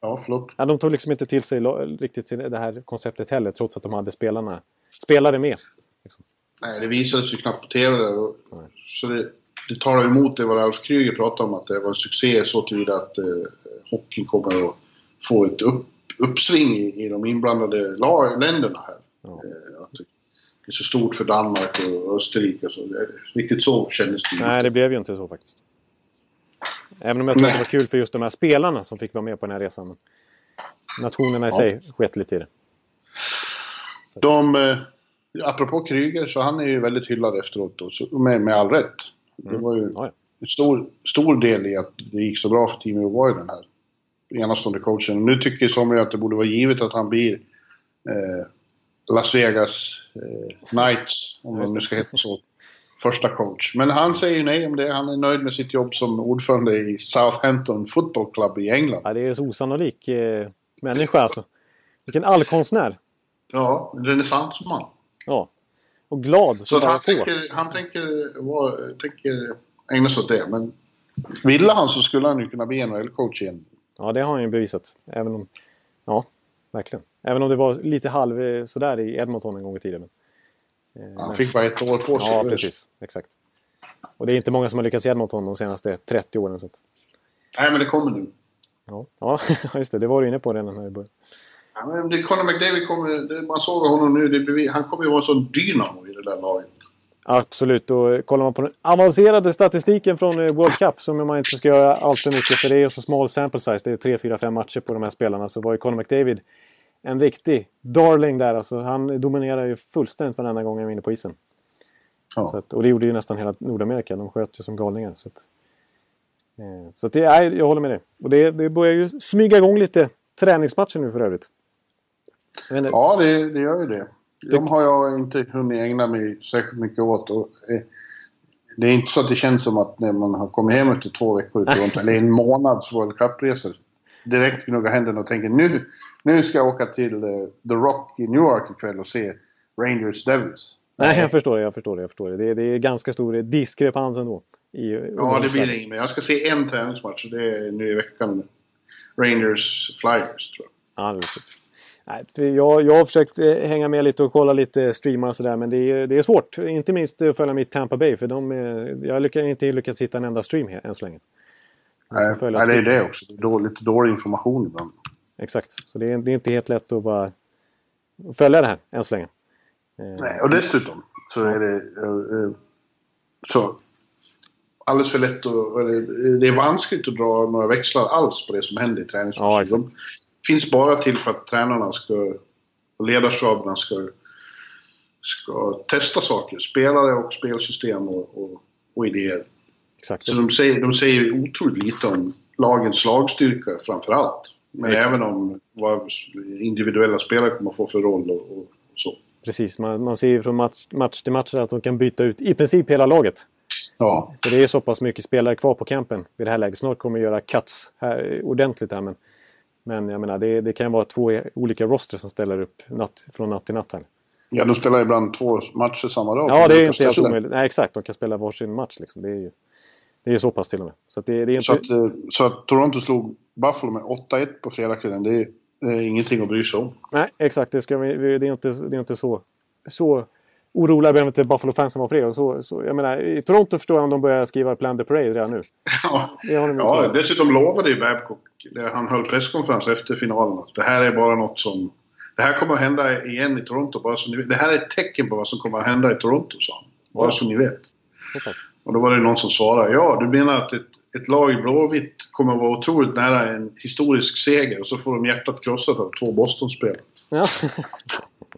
ja, förlåt. Ja, de tog liksom inte till sig riktigt det här konceptet heller trots att de hade spelarna, spelare med. Liksom. Nej, det visades ju knappt på TV där. Och, så det, det talar emot det vad Ralf Kryger pratade om, att det var en succé så tillvida att eh, hockeyn kommer att få ett upp, uppsving i, i de inblandade lag, länderna här. Ja. Eh, att det är så stort för Danmark och Österrike. Så det, riktigt så kändes det Nej, det blev ju inte så faktiskt. Även om jag tror att det var kul för just de här spelarna som fick vara med på den här resan. nationerna i sig skett lite i det. De, eh, apropå Kryger, så han är ju väldigt hyllad efteråt då, så, med, med all rätt. Det var ju Ja, ja. en stor, stor del i att det gick så bra för Team Uruguay den här enastående coachen. Nu tycker somliga att det borde vara givet att han blir eh, Las Vegas eh, Knights, om de nu ska heta så, första coach. Men han säger ju nej om det. Han är nöjd med sitt jobb som ordförande i Southampton Football Club i England. Ja, det är så osannolik eh, människa alltså. Vilken allkonstnär. Ja, en renässansman. Ja. Och glad Så han tänker, han tänker, vara, tänker ägna sig åt det. Men ville han så skulle han ju kunna bli NHL-coach igen. Ja, det har han ju bevisat. Även om... Ja, verkligen. Även om det var lite halv eh, sådär i Edmonton en gång i tiden. Men, eh, Han men- fick bara ett år på sig. Ja, precis. Exakt. Och det är inte många som har lyckats i Edmonton de senaste 30 åren. Så att, Nej, men det kommer nu. ja. ja, just det. Det var du inne på redan här i början. Ja, men det, Conor McDavid kommer, man såg honom nu, det, han kommer ju vara en sån dynamo i det där laget. Absolut. Och kollar man på den avancerade statistiken från eh, World Cup som man inte ska göra allt för mycket för det är så small sample size. Det är 3, 4, 5 matcher på de här spelarna. Så var ju Conor McDavid en riktig darling där. Alltså, han dominerar ju fullständigt varenda gång han är inne på isen. Ja. Att, och det gjorde ju nästan hela Nordamerika. De sköt ju som galningar. Så, att, eh, så att det, nej, jag håller med dig. Och det, det börjar ju smyga igång lite träningsmatcher nu för övrigt. Ja, det, det gör ju det. De har jag inte hunnit ägna mig särskilt mycket åt. Och, eh, det är inte så att det känns som att när man har kommit hem efter två veckor Toronto, eller en månads World Cup-resa, direkt gnuggar händerna och tänker nu, nu ska jag åka till eh, The Rock i Newark ikväll och se Rangers Devils. Nej, jag förstår det. Jag förstår det, jag förstår det. Det, är- det är ganska stor diskrepans ändå. I, Ja, det blir det inget mer. Jag ska se en träningsmatch och det är nu i veckan. Rangers Flyers, tror jag. Ja, det är riktigt. Nej, för jag, jag har försökt eh, hänga med lite och kolla lite streamar och sådär. Men det är, det är svårt. Inte minst att följa mitt Tampa Bay. För de, jag lyckas inte lyckats hitta en enda stream här, än så länge. Nej, nej, det är det också. Det är dåligt, lite dålig information ibland. Exakt. Så det är, det är inte helt lätt att bara följa det här än så länge. Eh, Nej, och dessutom så är det eh, så alldeles för lätt att, det är vanskligt att dra några växlar alls på det som händer i Ja, träningsmatchen. exakt. De finns bara till för att tränarna ska, och ledarstaberna ska, ska testa saker. Spelare och spelsystem och, och, och idéer. exakt. Så de säger, de säger otroligt lite om lagens slagstyrka framför allt. Men Exakt. även om vad individuella spelare kommer få för roll och, och så. Precis. Man, man ser ju från match, match till match att de kan byta ut i princip hela laget. Ja, För det är så pass mycket spelare kvar på campen vid det här läget. Snart kommer vi göra cuts här, ordentligt här. Men, men jag menar, det, det kan ju vara två olika roster som ställer upp natt, från natt till natt här. Ja, de spelar ibland två matcher samma dag. Ja, det är inte helt omöjligt. Nej, exakt. De kan spela varsin match. Liksom. Det är ju det är så pass till och med. Så att det, det inte... Så att, eh, så att Toronto slog Buffalo med 8-1 på fredagskvällen, det är, det är ingenting att bry sig om. Nej, exakt. Det, ska vi- det, är inte, det är inte så, så oroliga behöver inte Buffalo-fansen vara för det. Och Så, så, jag menar, I Toronto förstår jag om de börjar skriva Plan the Parade redan nu. Ja, Det ja dessutom lovade ju Babcock, han höll presskonferens efter finalen, att det här är bara något som... Det här kommer att hända igen i Toronto, bara så ni vet. Det här är ett tecken på vad som kommer att hända i Toronto, sa han. Bara Ja. så ni vet. Pass. Och då var det någon som svarade, ja, du menar att ett, ett lag i Blåvitt kommer att vara otroligt nära en historisk seger och så får de hjärtat krossat av två Boston-spel. Ja,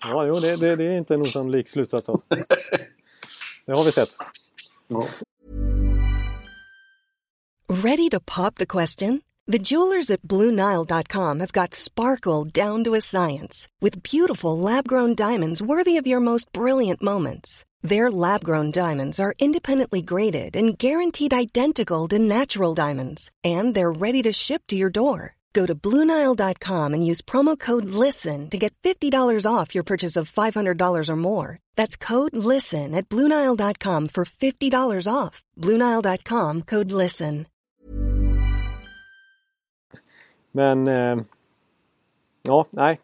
ja jo, det, det, det är inte en osannolik slutsats. Alltså. Det har vi sett. Ja. Ready to pop the question? The jewelers at BlueNile.com have got sparkle down to a science with beautiful lab grown diamonds worthy of your most brilliant moments. Their lab grown diamonds are independently graded and guaranteed identical to natural diamonds, and they're ready to ship to your door. Go to BlueNile.com and use promo code LISTEN to get $50 off your purchase of $500 or more. That's code LISTEN at BlueNile.com for $50 off. BlueNile.com code LISTEN. Men... Eh, ja, nej.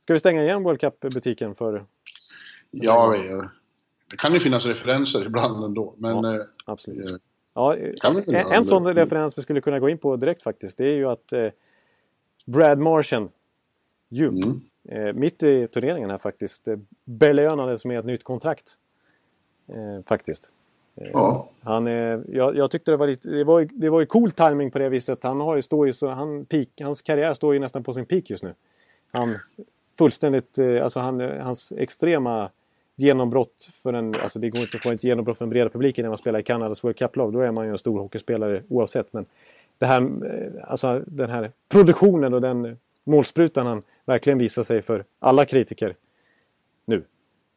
Ska vi stänga igen World Cup-butiken för... Ja, vi- det kan ju finnas referenser ibland ändå, men... Ja. eh, Absolut. eh, Ja, Kan vi väl en, en sån referens vi skulle kunna gå in på direkt faktiskt. Det är ju att eh, Brad Marchand ju, Mm. eh, mitt i turneringen här faktiskt, eh, belönades med ett nytt kontrakt. Eh, faktiskt. Ja. Han, är, jag, jag tyckte det var lite, det var, det var ju cool timing på det viset. Han har ju, står ju så, han peak, hans karriär står ju nästan på sin peak just nu. Han fullständigt, eh, alltså han, hans extrema genombrott för en, alltså det går inte att få ett genombrott för en bredare publik när man spelar i Kanadas World Cup-lag. Då är man ju en stor hockeyspelare oavsett. Men det här, eh, alltså den här produktionen och den målsprutan han verkligen visar sig för alla kritiker nu.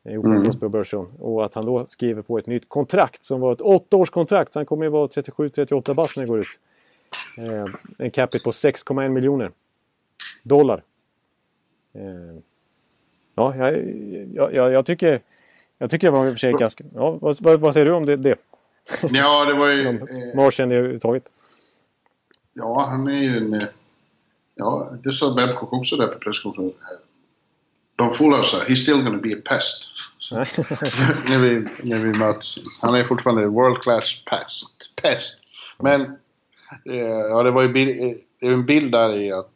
Johan mm. Crosby och Bergeron. Och att han då skriver på ett nytt kontrakt som var ett åttaårskontrakt. Så han kommer ju vara 37-38 bast när det går ut. Eh, en capita på 6,1 miljoner dollar. Eh, ja, jag, jag, jag, tycker... Jag tycker det var i och för sig ganska... Ja, vad, vad, säger du om det? det? Ja, det var ju... eh, Martian överhuvudtaget. Ja, han är ju en... Eh, ja, det sa Babcock också där på presskonferensen. De fool us, he's still gonna be a pest. när, vi, när vi möts. Han är fortfarande world class pest. pest. Men, eh, ja det var ju bild, det är en bild där i att,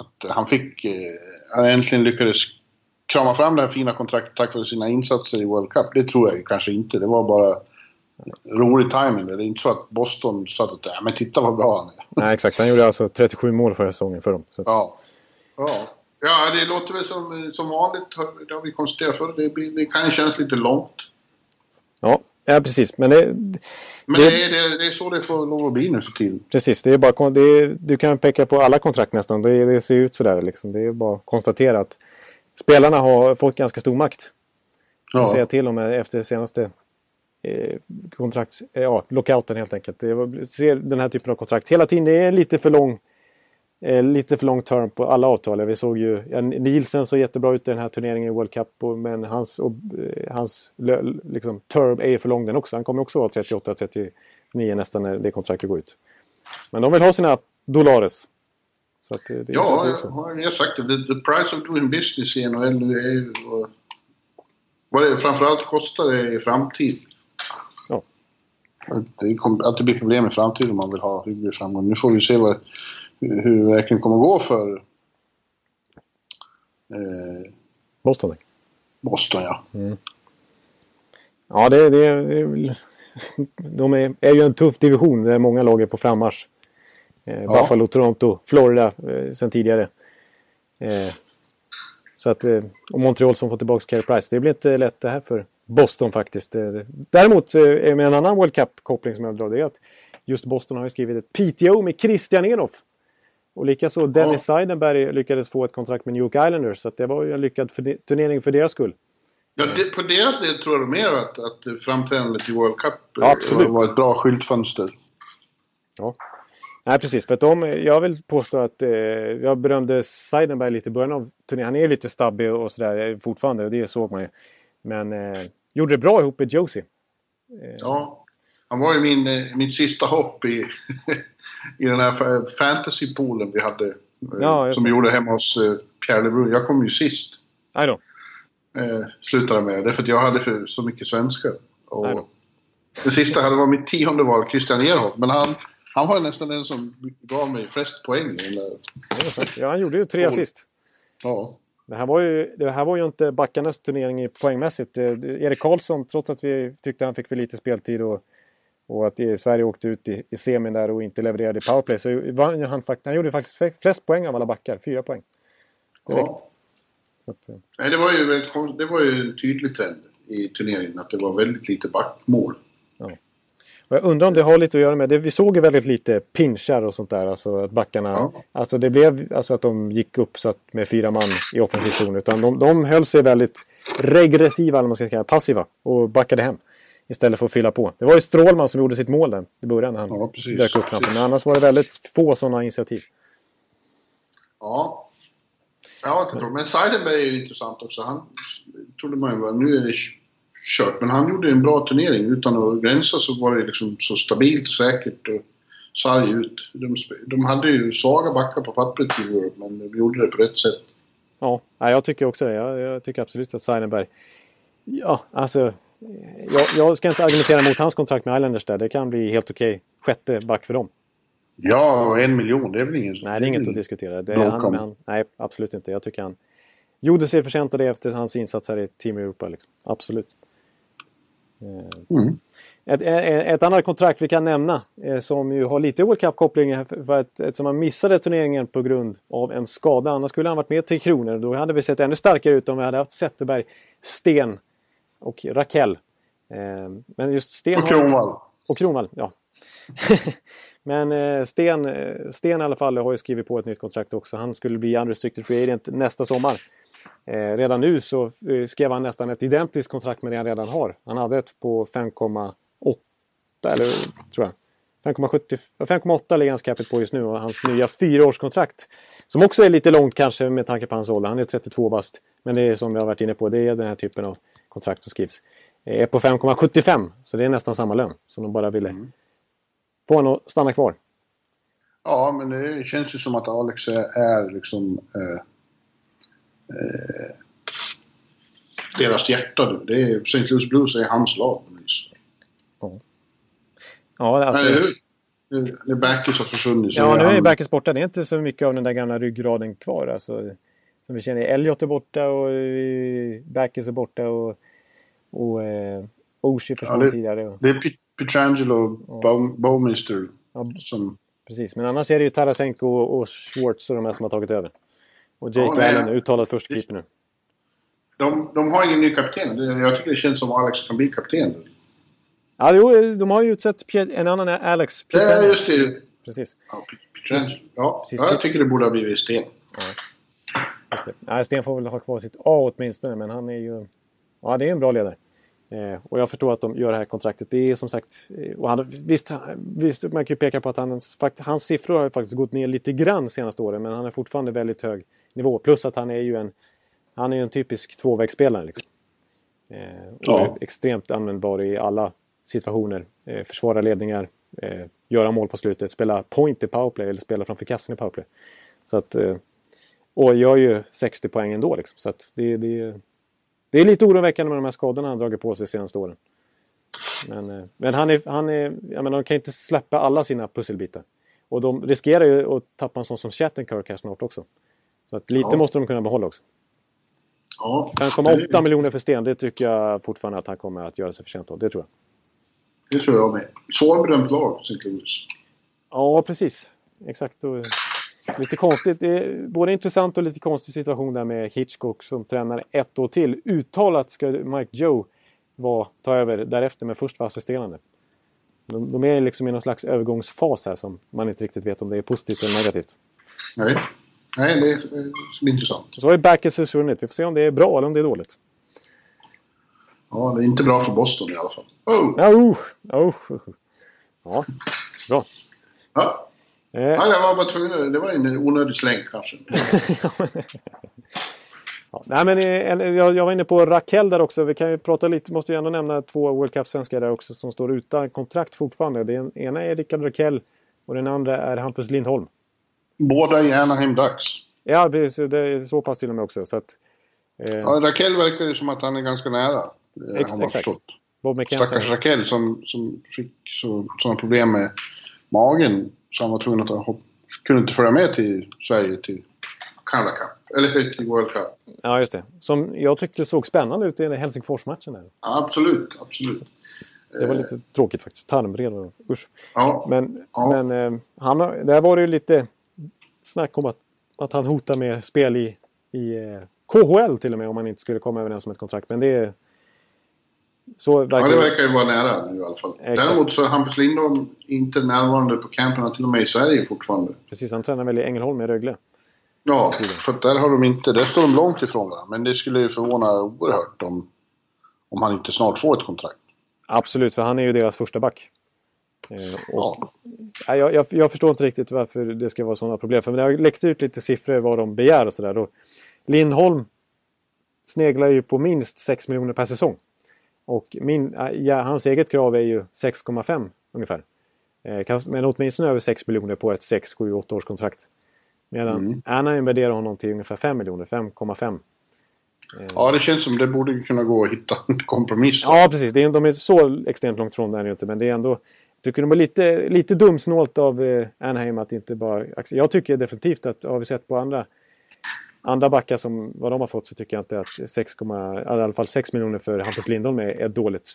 att han fick, eh, han äntligen lyckades krama fram det här fina kontraktet tack vare sina insatser i World Cup. Det tror jag kanske inte. Det var bara rolig timing. Det är inte så att Boston sa att ja, men titta vad bra han är. Nej, exakt. Han gjorde alltså 37 mål förra säsongen för dem. Att... Ja. ja. Ja, det låter väl som, som vanligt. Det har vi konstaterat förr. Det, det kan kännas lite långt. Ja, ja precis. Men, det, Men det, det, är, det är så det får lov att bli nu för tiden. Precis. Det är bara, det är, du kan peka på alla kontrakt nästan. Det, det ser ut sådär. Liksom. Det är bara att konstatera att spelarna har fått ganska stor makt. Ja. säga till om efter senaste eh, kontrakt, eh, ja, lockouten helt enkelt. Jag ser den här typen av kontrakt hela tiden. Det är lite för lång eh, lite för long term på alla avtal. Vi såg ju ja, Nielsen såg jättebra ut i den här turneringen i World Cup. Och, men hans, och, hans liksom, term är för lång den också. Han kommer också vara 38-39 nästan när det kontraktet går ut. Men de vill ha sina dollares. Så det, det, ja, jag har sagt det. The, the price of doing business i NHL nu är ju... Vad det framförallt kostar det i framtid. Det, att det blir problem i framtiden om man vill ha hygglig framgång. Nu får vi se vad hur det verkligen kommer att gå för eh, Boston. Boston, ja. Mm. Ja, det, det, det, de är, är ju en tuff division där många lag är på frammarsch. Eh, ja. Buffalo, Toronto, Florida eh, sen tidigare. Eh, så att, eh, och Montreal som får tillbaka Carey Price. Det blir inte lätt det här för Boston faktiskt. Eh, däremot eh, med en annan World Cup-koppling som jag drar det är att just Boston har ju skrivit ett PTO med Christian Enoff. Och likaså Dennis ja. Seidenberg lyckades få ett kontrakt med New York Islanders. Så det var ju en lyckad för turnering för deras skull. Ja, det, på deras del tror jag mer att, att framträdandet i World Cup ja, var ett bra skyltfönster. Ja. Nej, precis. För att de, jag vill påstå att eh, jag berömde Seidenberg lite i början av turneringen. Han är lite stabbig och sådär eh, fortfarande, och det såg man ju. Men eh, gjorde det bra ihop med Josie. Eh, ja, han var ju min, eh, mitt sista hopp i, i den här fantasypoolen vi hade. Eh, ja, som vi gjorde hemma hos eh, Pierre Lebrun. Jag kom ju sist. I know. Eh, slutade med. Det för att jag hade för så mycket svenskar. Och det sista hade varit mitt tionde val, Christian Ehrhoff. Men han, han var nästan den som gav mig flest poäng. Eller... Ja, han gjorde ju tre assist. Ja. Det här, var ju, det här var ju inte backarnas turnering poängmässigt. Erik Karlsson, trots att vi tyckte han fick för lite speltid och och att Sverige åkte ut i, i semin där och inte levererade i powerplay. Så han, han gjorde faktiskt flest poäng av alla backar, fyra poäng. Ja. Att, eh. Nej, det var ju, det var ju en tydlig trend i turneringen att det var väldigt lite backmål. Och jag undrar om det har lite att göra med det. Vi såg ju väldigt lite pinchar och sånt där. Alltså att backarna... Ja. Alltså det blev alltså att de gick upp så att med fyra man i offensiv zon. Utan de, de höll sig väldigt regressiva, eller man ska säga, passiva och backade hem. Istället för att fylla på. Det var ju Strålman som gjorde sitt mål där i början när han ja, dök upp framför. Men annars var det väldigt få sådana initiativ. Ja. Ja, inte Men Seidenberg är ju intressant också. Han trodde man ju var, nu är kört. Men han gjorde en bra turnering. Utan att gränsa så var det liksom så stabilt och säkert och sarg ut. De, de hade ju svaga backar på pappret i Europe, men de gjorde det på rätt sätt. Ja, jag tycker också det. Jag, jag tycker absolut att Seidenberg... Ja, alltså jag, jag, ska inte argumentera mot hans kontrakt med Islanders där. Det kan bli helt okej. Okay. Sjätte back för dem. Ja, en miljon, det är väl inget... Nej, det är inget att diskutera. Det är han, han, nej, absolut inte. Jag tycker han gjorde sig förtjänt av det efter hans insats här i Team Europa. Liksom. Absolut. Mm. Ett, ett, annat kontrakt vi kan nämna som ju har lite World Cup-koppling för att eftersom han missade turneringen på grund av en skada. Annars skulle han varit med till Kronor. Då hade vi sett ännu starkare ut om vi hade haft Zetterberg, Sten och Rakell. Men just Sten och Kronwall. Och Kronwall, ja. Men Sten, Sten i alla fall har ju skrivit på ett nytt kontrakt också. Han skulle bli unrestricted free agent nästa sommar. Eh, redan nu så eh, skrev han nästan ett identiskt kontrakt med det han redan har. Han hade ett på 5,8 eller tror jag. 5,8 ligger hans capita på just nu och hans nya fyraårskontrakt. Som också är lite långt kanske med tanke på hans ålder. Han är 32 bast. Men det är som vi har varit inne på, det är den här typen av kontrakt som skrivs. Eh, är på 5,75 så det är nästan samma lön som de bara ville mm. få honom att stanna kvar. Ja, men det känns ju som att Alex är liksom eh eh, deras hjärta nu. Det är St. Louis Blues är hans lag. Ja. Ja, alltså... Nej, nu, nu Backes har försvunnit. Ja, nu är han... Backes borta. Det är inte så mycket av den där gamla ryggraden kvar. Alltså, som vi känner, Elliot är borta och eh, Backes är borta och, och eh, Oshie försvann ja, det, tidigare. Det är Pietrangelo och ja. Bowmister ja, som... Precis, men annars är det ju Tarasenko och Schwartz och de här som har tagit över. Och Jake ja, Allen, uttalad förstekeeper nu. De, de har ingen ny kapten. Jag tycker det känns som Alex kan bli kapten. Ja, jo, de har ju utsett en annan Alex. Ja, just det. Precis. Ja, Precis. ja jag tycker det borde ha blivit Sten. Ja. Ja, Sten får väl ha kvar sitt A åtminstone, men han är ju... Ja, det är en bra ledare. Eh, och jag förstår att de gör det här kontraktet. Det är som sagt... Eh, och han, visst, visst, man kan ju peka på att han, hans siffror har faktiskt gått ner lite grann senaste åren, men han är fortfarande väldigt hög nivå. Plus att han är ju en, han är en typisk tvåvägsspelare. Liksom. Eh, ja. extremt användbar i alla situationer. Eh, försvara ledningar, eh, göra mål på slutet, spela point i powerplay eller spela framför kassen i powerplay. Så att, eh, och gör ju 60 poäng ändå. Liksom. Så att det, det, det är lite oroväckande med de här skadorna han dragit på sig de senaste åren. Men, eh, men han är, han är, jag menar, de kan inte släppa alla sina pusselbitar. Och de riskerar ju att tappa en sån som Shattenkirk här snart också. Så att lite ja. måste de kunna behålla också. Ja, 5,8 det... miljoner för Sten, det tycker jag fortfarande att han kommer att göra sig förtjänt av. Det tror jag. Det tror jag med. Svårbedömt lag, St. Louis. Ja, precis. Exakt. Och lite konstigt. Det är både intressant och lite konstig situation där med Hitchcock som tränare ett år till. Uttalat ska Mike Joe var, ta över därefter, men först vara assisterande. De, de är liksom i någon slags övergångsfas här som man inte riktigt vet om det är positivt eller negativt. Nej. Nej, det är, det intressant. Så har ju Backes försvunnit. Vi får se om det är bra eller om det är dåligt. Ja, det är inte bra för Boston i alla fall. Oh! Ja, oh, oh. ja bra. Ja. Eh. ja, jag var bara tvungen. Det var en onödig släng kanske. ja, nej, men eh, jag, jag var inne på Rakell där också. Vi kan ju prata lite, måste ju ändå nämna två World Cup-svenskar där också som står utan kontrakt fortfarande. Den ena är Rickard Rakell och den andra är Hampus Lindholm. Båda i Anaheim Ducks. Ja, precis. Det är så pass till och med också. Så att, eh... ja, Rakell verkar ju som att han är ganska nära. Eh, Ex exakt. Förstått. Bob Stackars Rakell som, som fick så, sådana problem med magen så han var tvungen att ha, kunde inte följa med till Sverige till Canada Cup. Eller till World Cup. Ja, just det. Som jag tyckte såg spännande ut i Helsingfors-matchen. Ja, absolut, absolut. Det var lite tråkigt faktiskt. Tarmvred usch. Ja. Men, ja. men eh, han, där var det ju lite snack om att, att han hotar med spel i, i eh, KHL till och med om han inte skulle komma överens om ett kontrakt. Men det är... Så verkar... Ja, det verkar ju vara nära nu i alla fall. Exakt. Däremot så är Hampus Lindholm inte närvarande på camperna till och med i Sverige fortfarande. Precis, han tränar väl i Ängelholm i Rögle. Ja, för där har de inte... Där står de långt ifrån varandra. Men det skulle ju förvåna oerhört om, om han inte snart får ett kontrakt. Absolut, för han är ju deras första back. Eh, och, ja. jag, jag, jag, förstår inte riktigt varför det ska vara sådana problem. För det har läckt ut lite siffror vad de begär och sådär. Lindholm sneglar ju på minst 6 miljoner per säsong. Och min, ja, hans eget krav är ju 6,5 ungefär. Eh, men åtminstone över 6 miljoner på ett 6, 7, 8 års kontrakt. Medan mm. Anaheim värderar honom till ungefär 5 miljoner, 5,5. Ja, det känns som det borde kunna gå att hitta en kompromiss. Ja, precis. Det är, de är så extremt långt från där inte, men det är ändå tycker de var lite, lite dumsnålt av eh, Anaheim att inte bara... Jag tycker definitivt att, har vi sett på andra andra backar som vad de har fått så tycker jag inte att 6, i alla fall 6 miljoner för Hampus Lindholm är, är dåligt.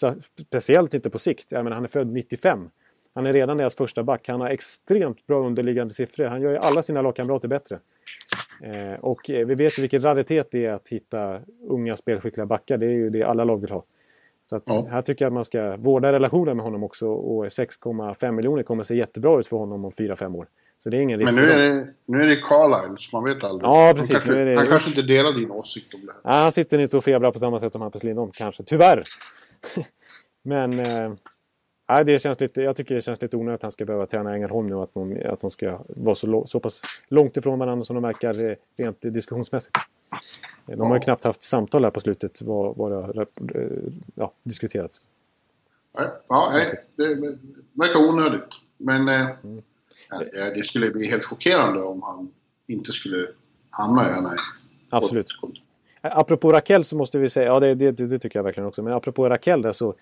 Speciellt inte på sikt. Jag menar, han är född 95. Han är redan deras första back. Han har extremt bra underliggande siffror. Han gör ju alla sina lagkamrater bättre. Eh, och eh, vi vet ju vilken raritet det är att hitta unga spelskickliga backar. Det är ju det alla lag vill ha. Så att ja. här tycker jag att man ska vårda relationen med honom också. Och 6,5 miljoner kommer se jättebra ut för honom om 4-5 år. Så det är ingen risk. Men nu är det, nu är det Carlisle, så man vet aldrig. Ja, precis. Han kanske, det... han kanske inte delar din åsikt om det här. Ja, han sitter inte och febrar på samma sätt som Hampus Lindholm, kanske. Tyvärr! Men... Eh, Nej, det känns lite, jag tycker det känns lite onödigt att han ska behöva träna Ängelholm nu. Att de, att de ska vara så, så pass långt ifrån varandra som de verkar eh, rent diskussionsmässigt. De har ju knappt haft samtal här på slutet vad, vad det har eh, ja, diskuterats. Ja, nej, det verkar onödigt. Men eh, mm. ja, det skulle bli helt chockerande om han inte skulle hamna i NI. Absolut. Apropå Raquel så måste vi säga, ja det, det, det, tycker jag verkligen också, men apropå Raquel där så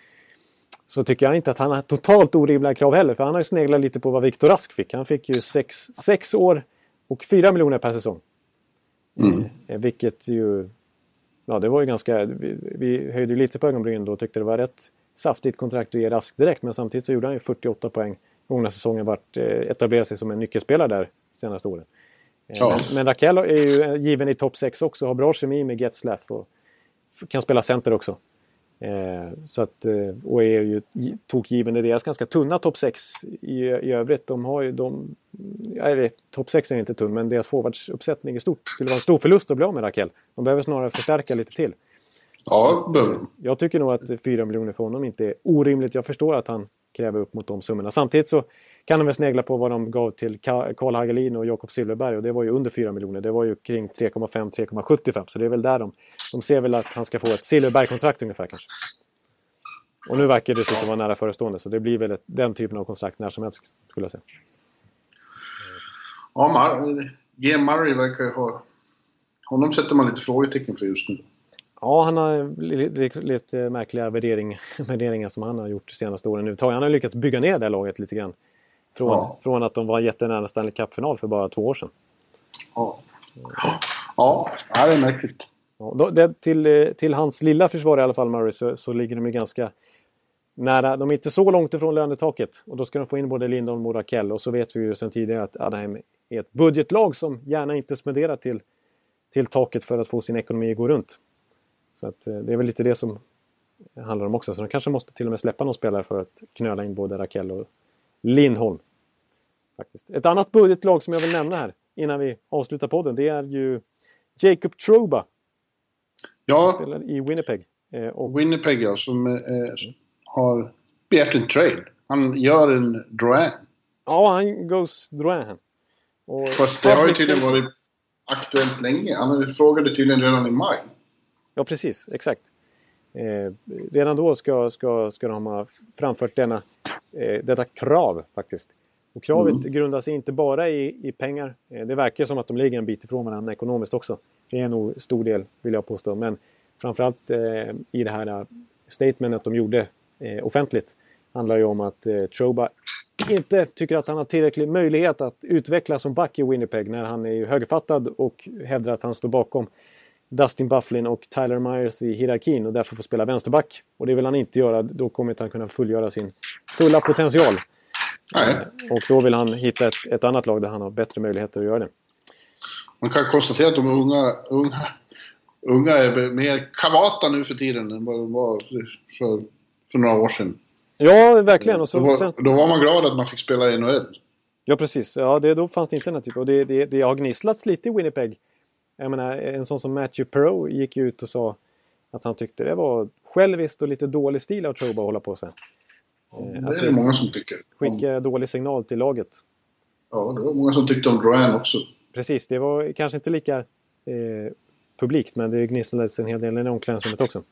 så tycker jag inte att han har totalt orimliga krav heller. För han har ju sneglat lite på vad Viktor Rask fick. Han fick ju sex, sex år och fyra miljoner per säsong. Mm. Eh, vilket ju... Ja, det var ju ganska... Vi, vi höjde lite på ögonbrynen då och tyckte det var rätt saftigt kontrakt att ge Rask direkt. Men samtidigt så gjorde han ju 48 poäng. Många säsonger vart eh, etablerade sig som en nyckelspelare där senaste åren. Eh, ja. Men, men Rakell är ju given i topp 6 också. Har bra kemi med Getzlaff och kan spela center också. Eh, så att, eh, och är ju tokgiven i deras ganska tunna topp 6 i, i övrigt. De har ju de... Topp 6 är inte tunn, men deras forwardsuppsättning i stort skulle vara en stor förlust att bli av med Rakell. De behöver snarare förstärka lite till. Ja, att, Jag tycker nog att 4 miljoner för honom inte är orimligt. Jag förstår att han kräver upp mot de summorna. Samtidigt så kan de väl snegla på vad de gav till Karl Hagelin och Jakob Silverberg och det var ju under 4 miljoner. Det var ju kring 3,5-3,75 så det är väl där de, de ser väl att han ska få ett Silverberg-kontrakt ungefär kanske. Och nu verkar det dessutom vara nära förestående så det blir väl ett, den typen av kontrakt när som helst skulle jag säga. Ja, Mar G. Murray verkar ha... Honom sätter man lite frågetecken för just nu. Ja, han har lite, lite märkliga värdering, värderingar som han har gjort de senaste åren. Han har lyckats bygga ner det laget lite grann. Från, ja. från att de var jättenära Stanley Cup-final för bara två år sedan. Ja, ja det är märkligt. Ja, då, det, till, till hans lilla försvar i alla fall, Murray, så, så ligger de ju ganska nära. De är inte så långt ifrån lönetaket. Och då ska de få in både Lindholm och Rakell. Och så vet vi ju sedan tidigare att Anaheim är ett budgetlag som gärna inte spenderar till, till taket för att få sin ekonomi att gå runt. Så att, eh, det är väl lite det som handlar om också. Så de kanske måste till och med släppa någon spelare för att knöla in både Rakell och Lindholm. Faktiskt. Ett annat budgetlag som jag vill nämna här innan vi avslutar podden, det är ju Jacob Troba. Ja. Som spelar i Winnipeg. Eh, och... Winnipeg ja, som eh, har begärt en trade. Han gör en Drouin. Ja, han goes Drouin. Och Fast det har ju tydligen varit aktuellt länge. Han frågade tydligen redan i maj. Ja, precis. Exakt. Eh, redan då ska, ska, ska de ha framfört denna, eh, detta krav faktiskt. Och kravet mm. grundar sig inte bara i, i pengar. Eh, det verkar som att de ligger en bit ifrån varandra ekonomiskt också. Det är nog stor del, vill jag påstå. Men framförallt eh, i det här statementet de gjorde eh, offentligt handlar ju om att eh, Troba inte tycker att han har tillräcklig möjlighet att utvecklas som back i Winnipeg när han är högerfattad och hävdar att han står bakom Dustin Bufflin och Tyler Myers i hierarkin och därför får spela vänsterback. Och det vill han inte göra. Då kommer inte han kunna fullgöra sin fulla potential. Nej. Och då vill han hitta ett, ett annat lag där han har bättre möjligheter att göra det. Man kan konstatera att de unga, unga, unga är mer kavata nu för tiden än vad de var för, för några år sedan. Ja, verkligen. Och så, då, var, då var man glad att man fick spela i NHL. Ja, precis. Ja, det, då fanns det inte den här typen. Och det, det, det har gnisslats lite i Winnipeg jag menar, en sån som Matthew Perot gick ut och sa att han tyckte det var själviskt och lite dålig stil av Trouba att hålla på sig. Ja, det är det många som tycker. Skicka dålig signal till laget. Ja, det var många som tyckte om Duran också. Precis, det var kanske inte lika eh, publikt men det gnisslades en hel del i omklädningsrummet också.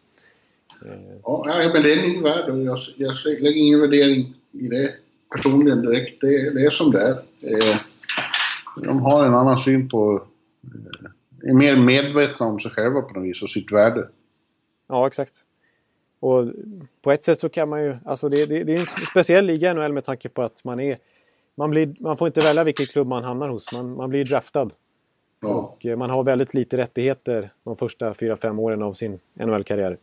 Eh. Ja, men det är en värld och jag, jag lägger ingen värdering i det personligen direkt. Det, det är som det är. Eh, de har en annan syn på eh, är mer medvetna om sig själva på något vis och sitt värde. Ja, exakt. Och på ett sätt så kan man ju... Alltså det, det, det är en speciell liga NHL med tanke på att man är... Man, blir, man får inte välja vilken klubb man hamnar hos. Man, man blir draftad. Ja. Och eh, man har väldigt lite rättigheter de första 4-5 åren av sin NHL-karriär.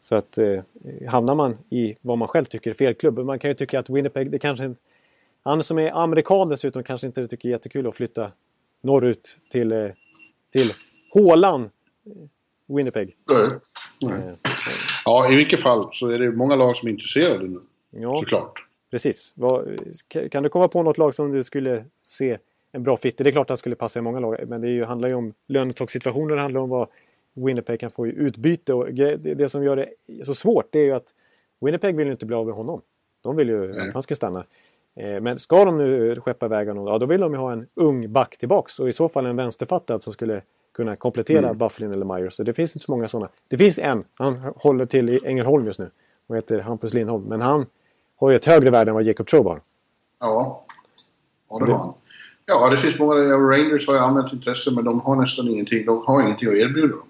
Så att eh, hamnar man i vad man själv tycker är fel klubb. Man kan ju tycka att Winnipeg, det kanske inte... Han som är amerikan dessutom kanske inte tycker det är jättekul att flytta norrut till, eh, till hålan eh, Winnipeg. Nej. Nej. Eh, Ja, i vilket fall så är det många lag som är intresserade nu. ja, Såklart. precis. Kan- du komma på något lag som du skulle se en bra fit? Det är klart att han skulle passa i många lag, men det ju, handlar ju om lönetaksituationer, det handlar om vad Winnipeg kan få i utbyte. Och det som gör det så svårt det är ju att Winnipeg vill ju inte bli av med honom. De vill ju Nej. att han ska stanna. Eh, Men ska de nu skeppa iväg honom, ja, då vill de ju ha en ung back tillbaks. Och i så fall en vänsterfattad som skulle kunna komplettera Mm. Bufflin eller Myers. Så det finns inte så många sådana. Det finns en, han håller till i Ängelholm just nu. Och heter Hampus Lindholm. Men han har ju ett högre värde än vad Jacob Trobe har. Ja. Ja, det har han. Ja, det finns många. Rangers har ju anmält intresse, men de har nästan ingenting. De har ingenting att erbjuda dem.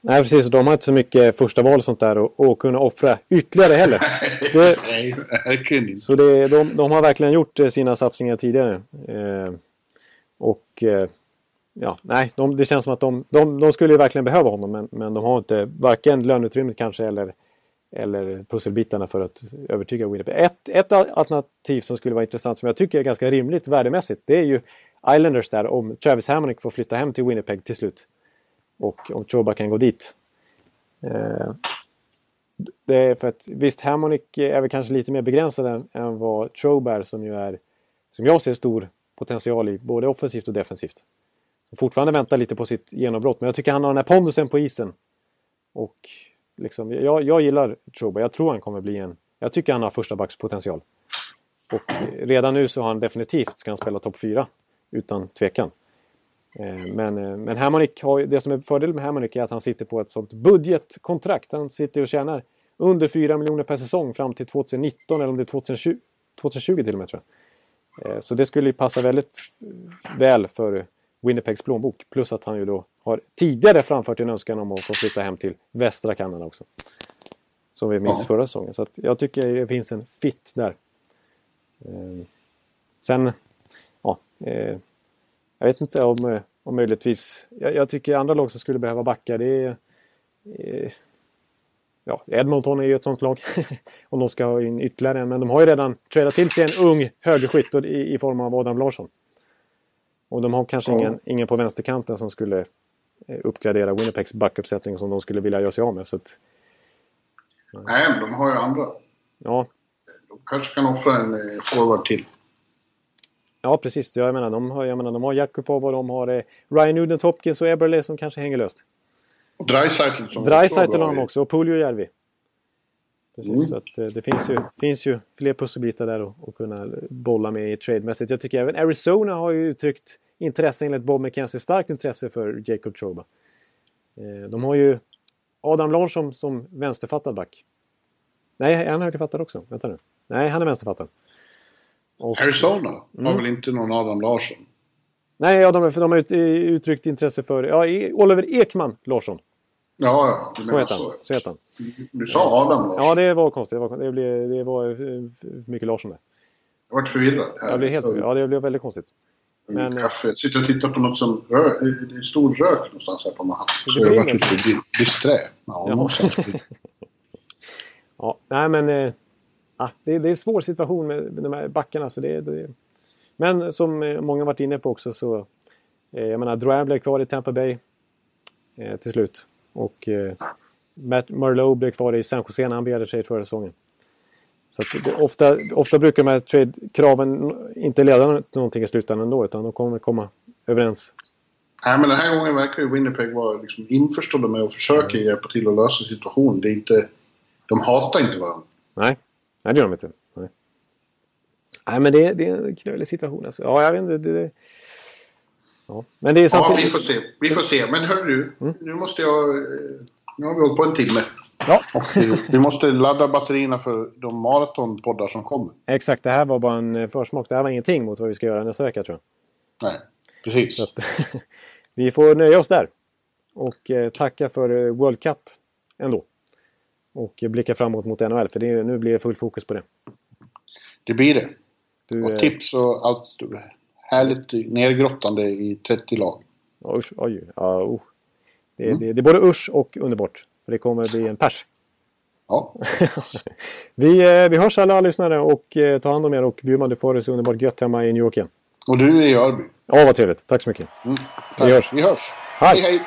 Nej precis, de har inte så mycket första val och sånt där och, och kunna offra ytterligare heller. Det, Nej, verkligen inte. så det, de, de har verkligen gjort eh, sina satsningar tidigare. Eh, och eh, ja, nej, de, det känns som att de, de, de skulle ju verkligen behöva honom men, men de har inte varken löneutrymmet kanske eller, eller pusselbitarna för att övertyga Winnipeg. Ett, ett alternativ som skulle vara intressant som jag tycker är ganska rimligt värdemässigt det är ju Islanders där om Travis Hamonic får flytta hem till Winnipeg till slut. Och om Troba kan gå dit. Eh, det är för att visst, Hamonic är väl kanske lite mer begränsad än, än vad Trobe är som ju är, som jag ser stor potential i, både offensivt och defensivt. Fortfarande väntar lite på sitt genombrott, men jag tycker han har den här pondusen på isen. Och liksom, jag, jag gillar Troba, jag tror han kommer bli en, jag tycker han har första backspotential. Och redan nu så har han definitivt, ska han spela topp 4, utan tvekan. Eh, men, eh, men Hamonic har ju, det som är fördelen med Hamonic är att han sitter på ett sånt budgetkontrakt. Han sitter och tjänar under 4 miljoner per säsong fram till 2019 eller om det är 2020, 2020 till och med tror jag. Eh, så det skulle ju passa väldigt väl för Winnipegs plånbok. Plus att han ju då har tidigare framfört en önskan om att få flytta hem till västra Kanada också. Som vi minns Ja. förra säsongen. Så jag tycker det finns en fit där. Eh, Sen, ja. eh, Jag vet inte om, eh, om möjligtvis... Jag, jag tycker andra lag som skulle behöva backa det är... Eh, ja, Edmonton är ju ett sånt lag. om de ska ha in ytterligare en. Men de har ju redan tradat till sig en ung högerskytt i, i form av Adam Larsson. Och de har kanske Ja. ingen, ingen på vänsterkanten som skulle eh, uppgradera Winnipegs backuppsättning som de skulle vilja göra sig av med. Så att, Nej, men de har ju andra. ja, De kanske kan offra en eh, forward till. ja, precis. Jag menar, de har, jag menar, de har Jakubov och de har eh, Ryan Nugent Hopkins och Eberle som kanske hänger löst. Dreisaitl som Dreisaitl har de också och Puljujärvi. Precis, Mm. så att, eh, det finns ju, finns ju fler pusselbitar där att, att kunna bolla med i trademässigt. Jag tycker även Arizona har ju uttryckt intresse enligt Bob McKenzie, starkt intresse för Jacob Troba. Eh, De har ju Adam Larsson som vänsterfattad back. Nej, är han högerfattad också? Vänta nu. Nej, han är vänsterfattad. Och, Arizona Mm. har väl inte någon Adam Larsson? nej, ja, de, för de har ut, uttryckt intresse för ja, Oliver Ekman Larsson. Ja, ja. Du Så heter så. han. Så heter han. Du sa Adam Larsson. Ja, det var konstigt. Det var, det blev, det var eh, mycket Larsson där. Jag vart förvirrad. Här. Jag blev helt, ja, det blev väldigt konstigt. Jag- men- Kaffe. Jag sitter och tittar på något som rör. Det är stor rök någonstans här på Manhattan. Så jag brinner. vart lite di- disträ. Ja, Ja. nej men... Eh, ah, det, det är en svår situation med, de här backarna. Så det, det, men som eh, många varit inne på också så... Eh, jag menar, Drouin blev kvar i Tampa Bay eh, till slut. Och eh, Matt Merlot blev kvar i San Jose när han begärde trade förra säsongen. Så det, ofta, ofta brukar de här trade-kraven inte leda till någonting i slutändan ändå. Utan de kommer komma överens. Nej, men den här gången verkar ju Winnipeg vara liksom införstådda med att försöka hjälpa till att lösa situationen. Det är inte... De hatar inte varandra. Nej, nej det gör de inte. Nej, nej men det, det är en knölig situation. Alltså. Ja, jag vet inte. Det. Ja. Men det är Ja, samtidigt... vi får se. Vi får se. Men hör du, nu måste jag... Nu har vi hållit på en timme. Ja, vi, vi måste ladda batterierna för de maratonpoddar som kommer. exakt. Det här var bara en eh, försmak. Det här var ingenting mot vad vi ska göra nästa vecka tror jag. Nej, precis. Att, vi får nöja oss där. Och eh, tacka för eh, World Cup ändå. Och eh, blicka framåt mot NHL. För det, nu blir det full fokus på det. Det blir det. Du, Och tips och allt härligt nergrottande i 30 lag. Usch, oj, ja, det, mm. det, det, är både usch och underbart. Det kommer bli en pers. Ja. vi, eh, vi hörs alla lyssnare och eh, ta hand om er. Och Bjurman, du får det så underbart gött hemma i New York igen. Och du är i Örby. Ja, vad trevligt. Tack så mycket. Mm. Tack. Vi hörs. Vi hörs. Hej, hej. hej.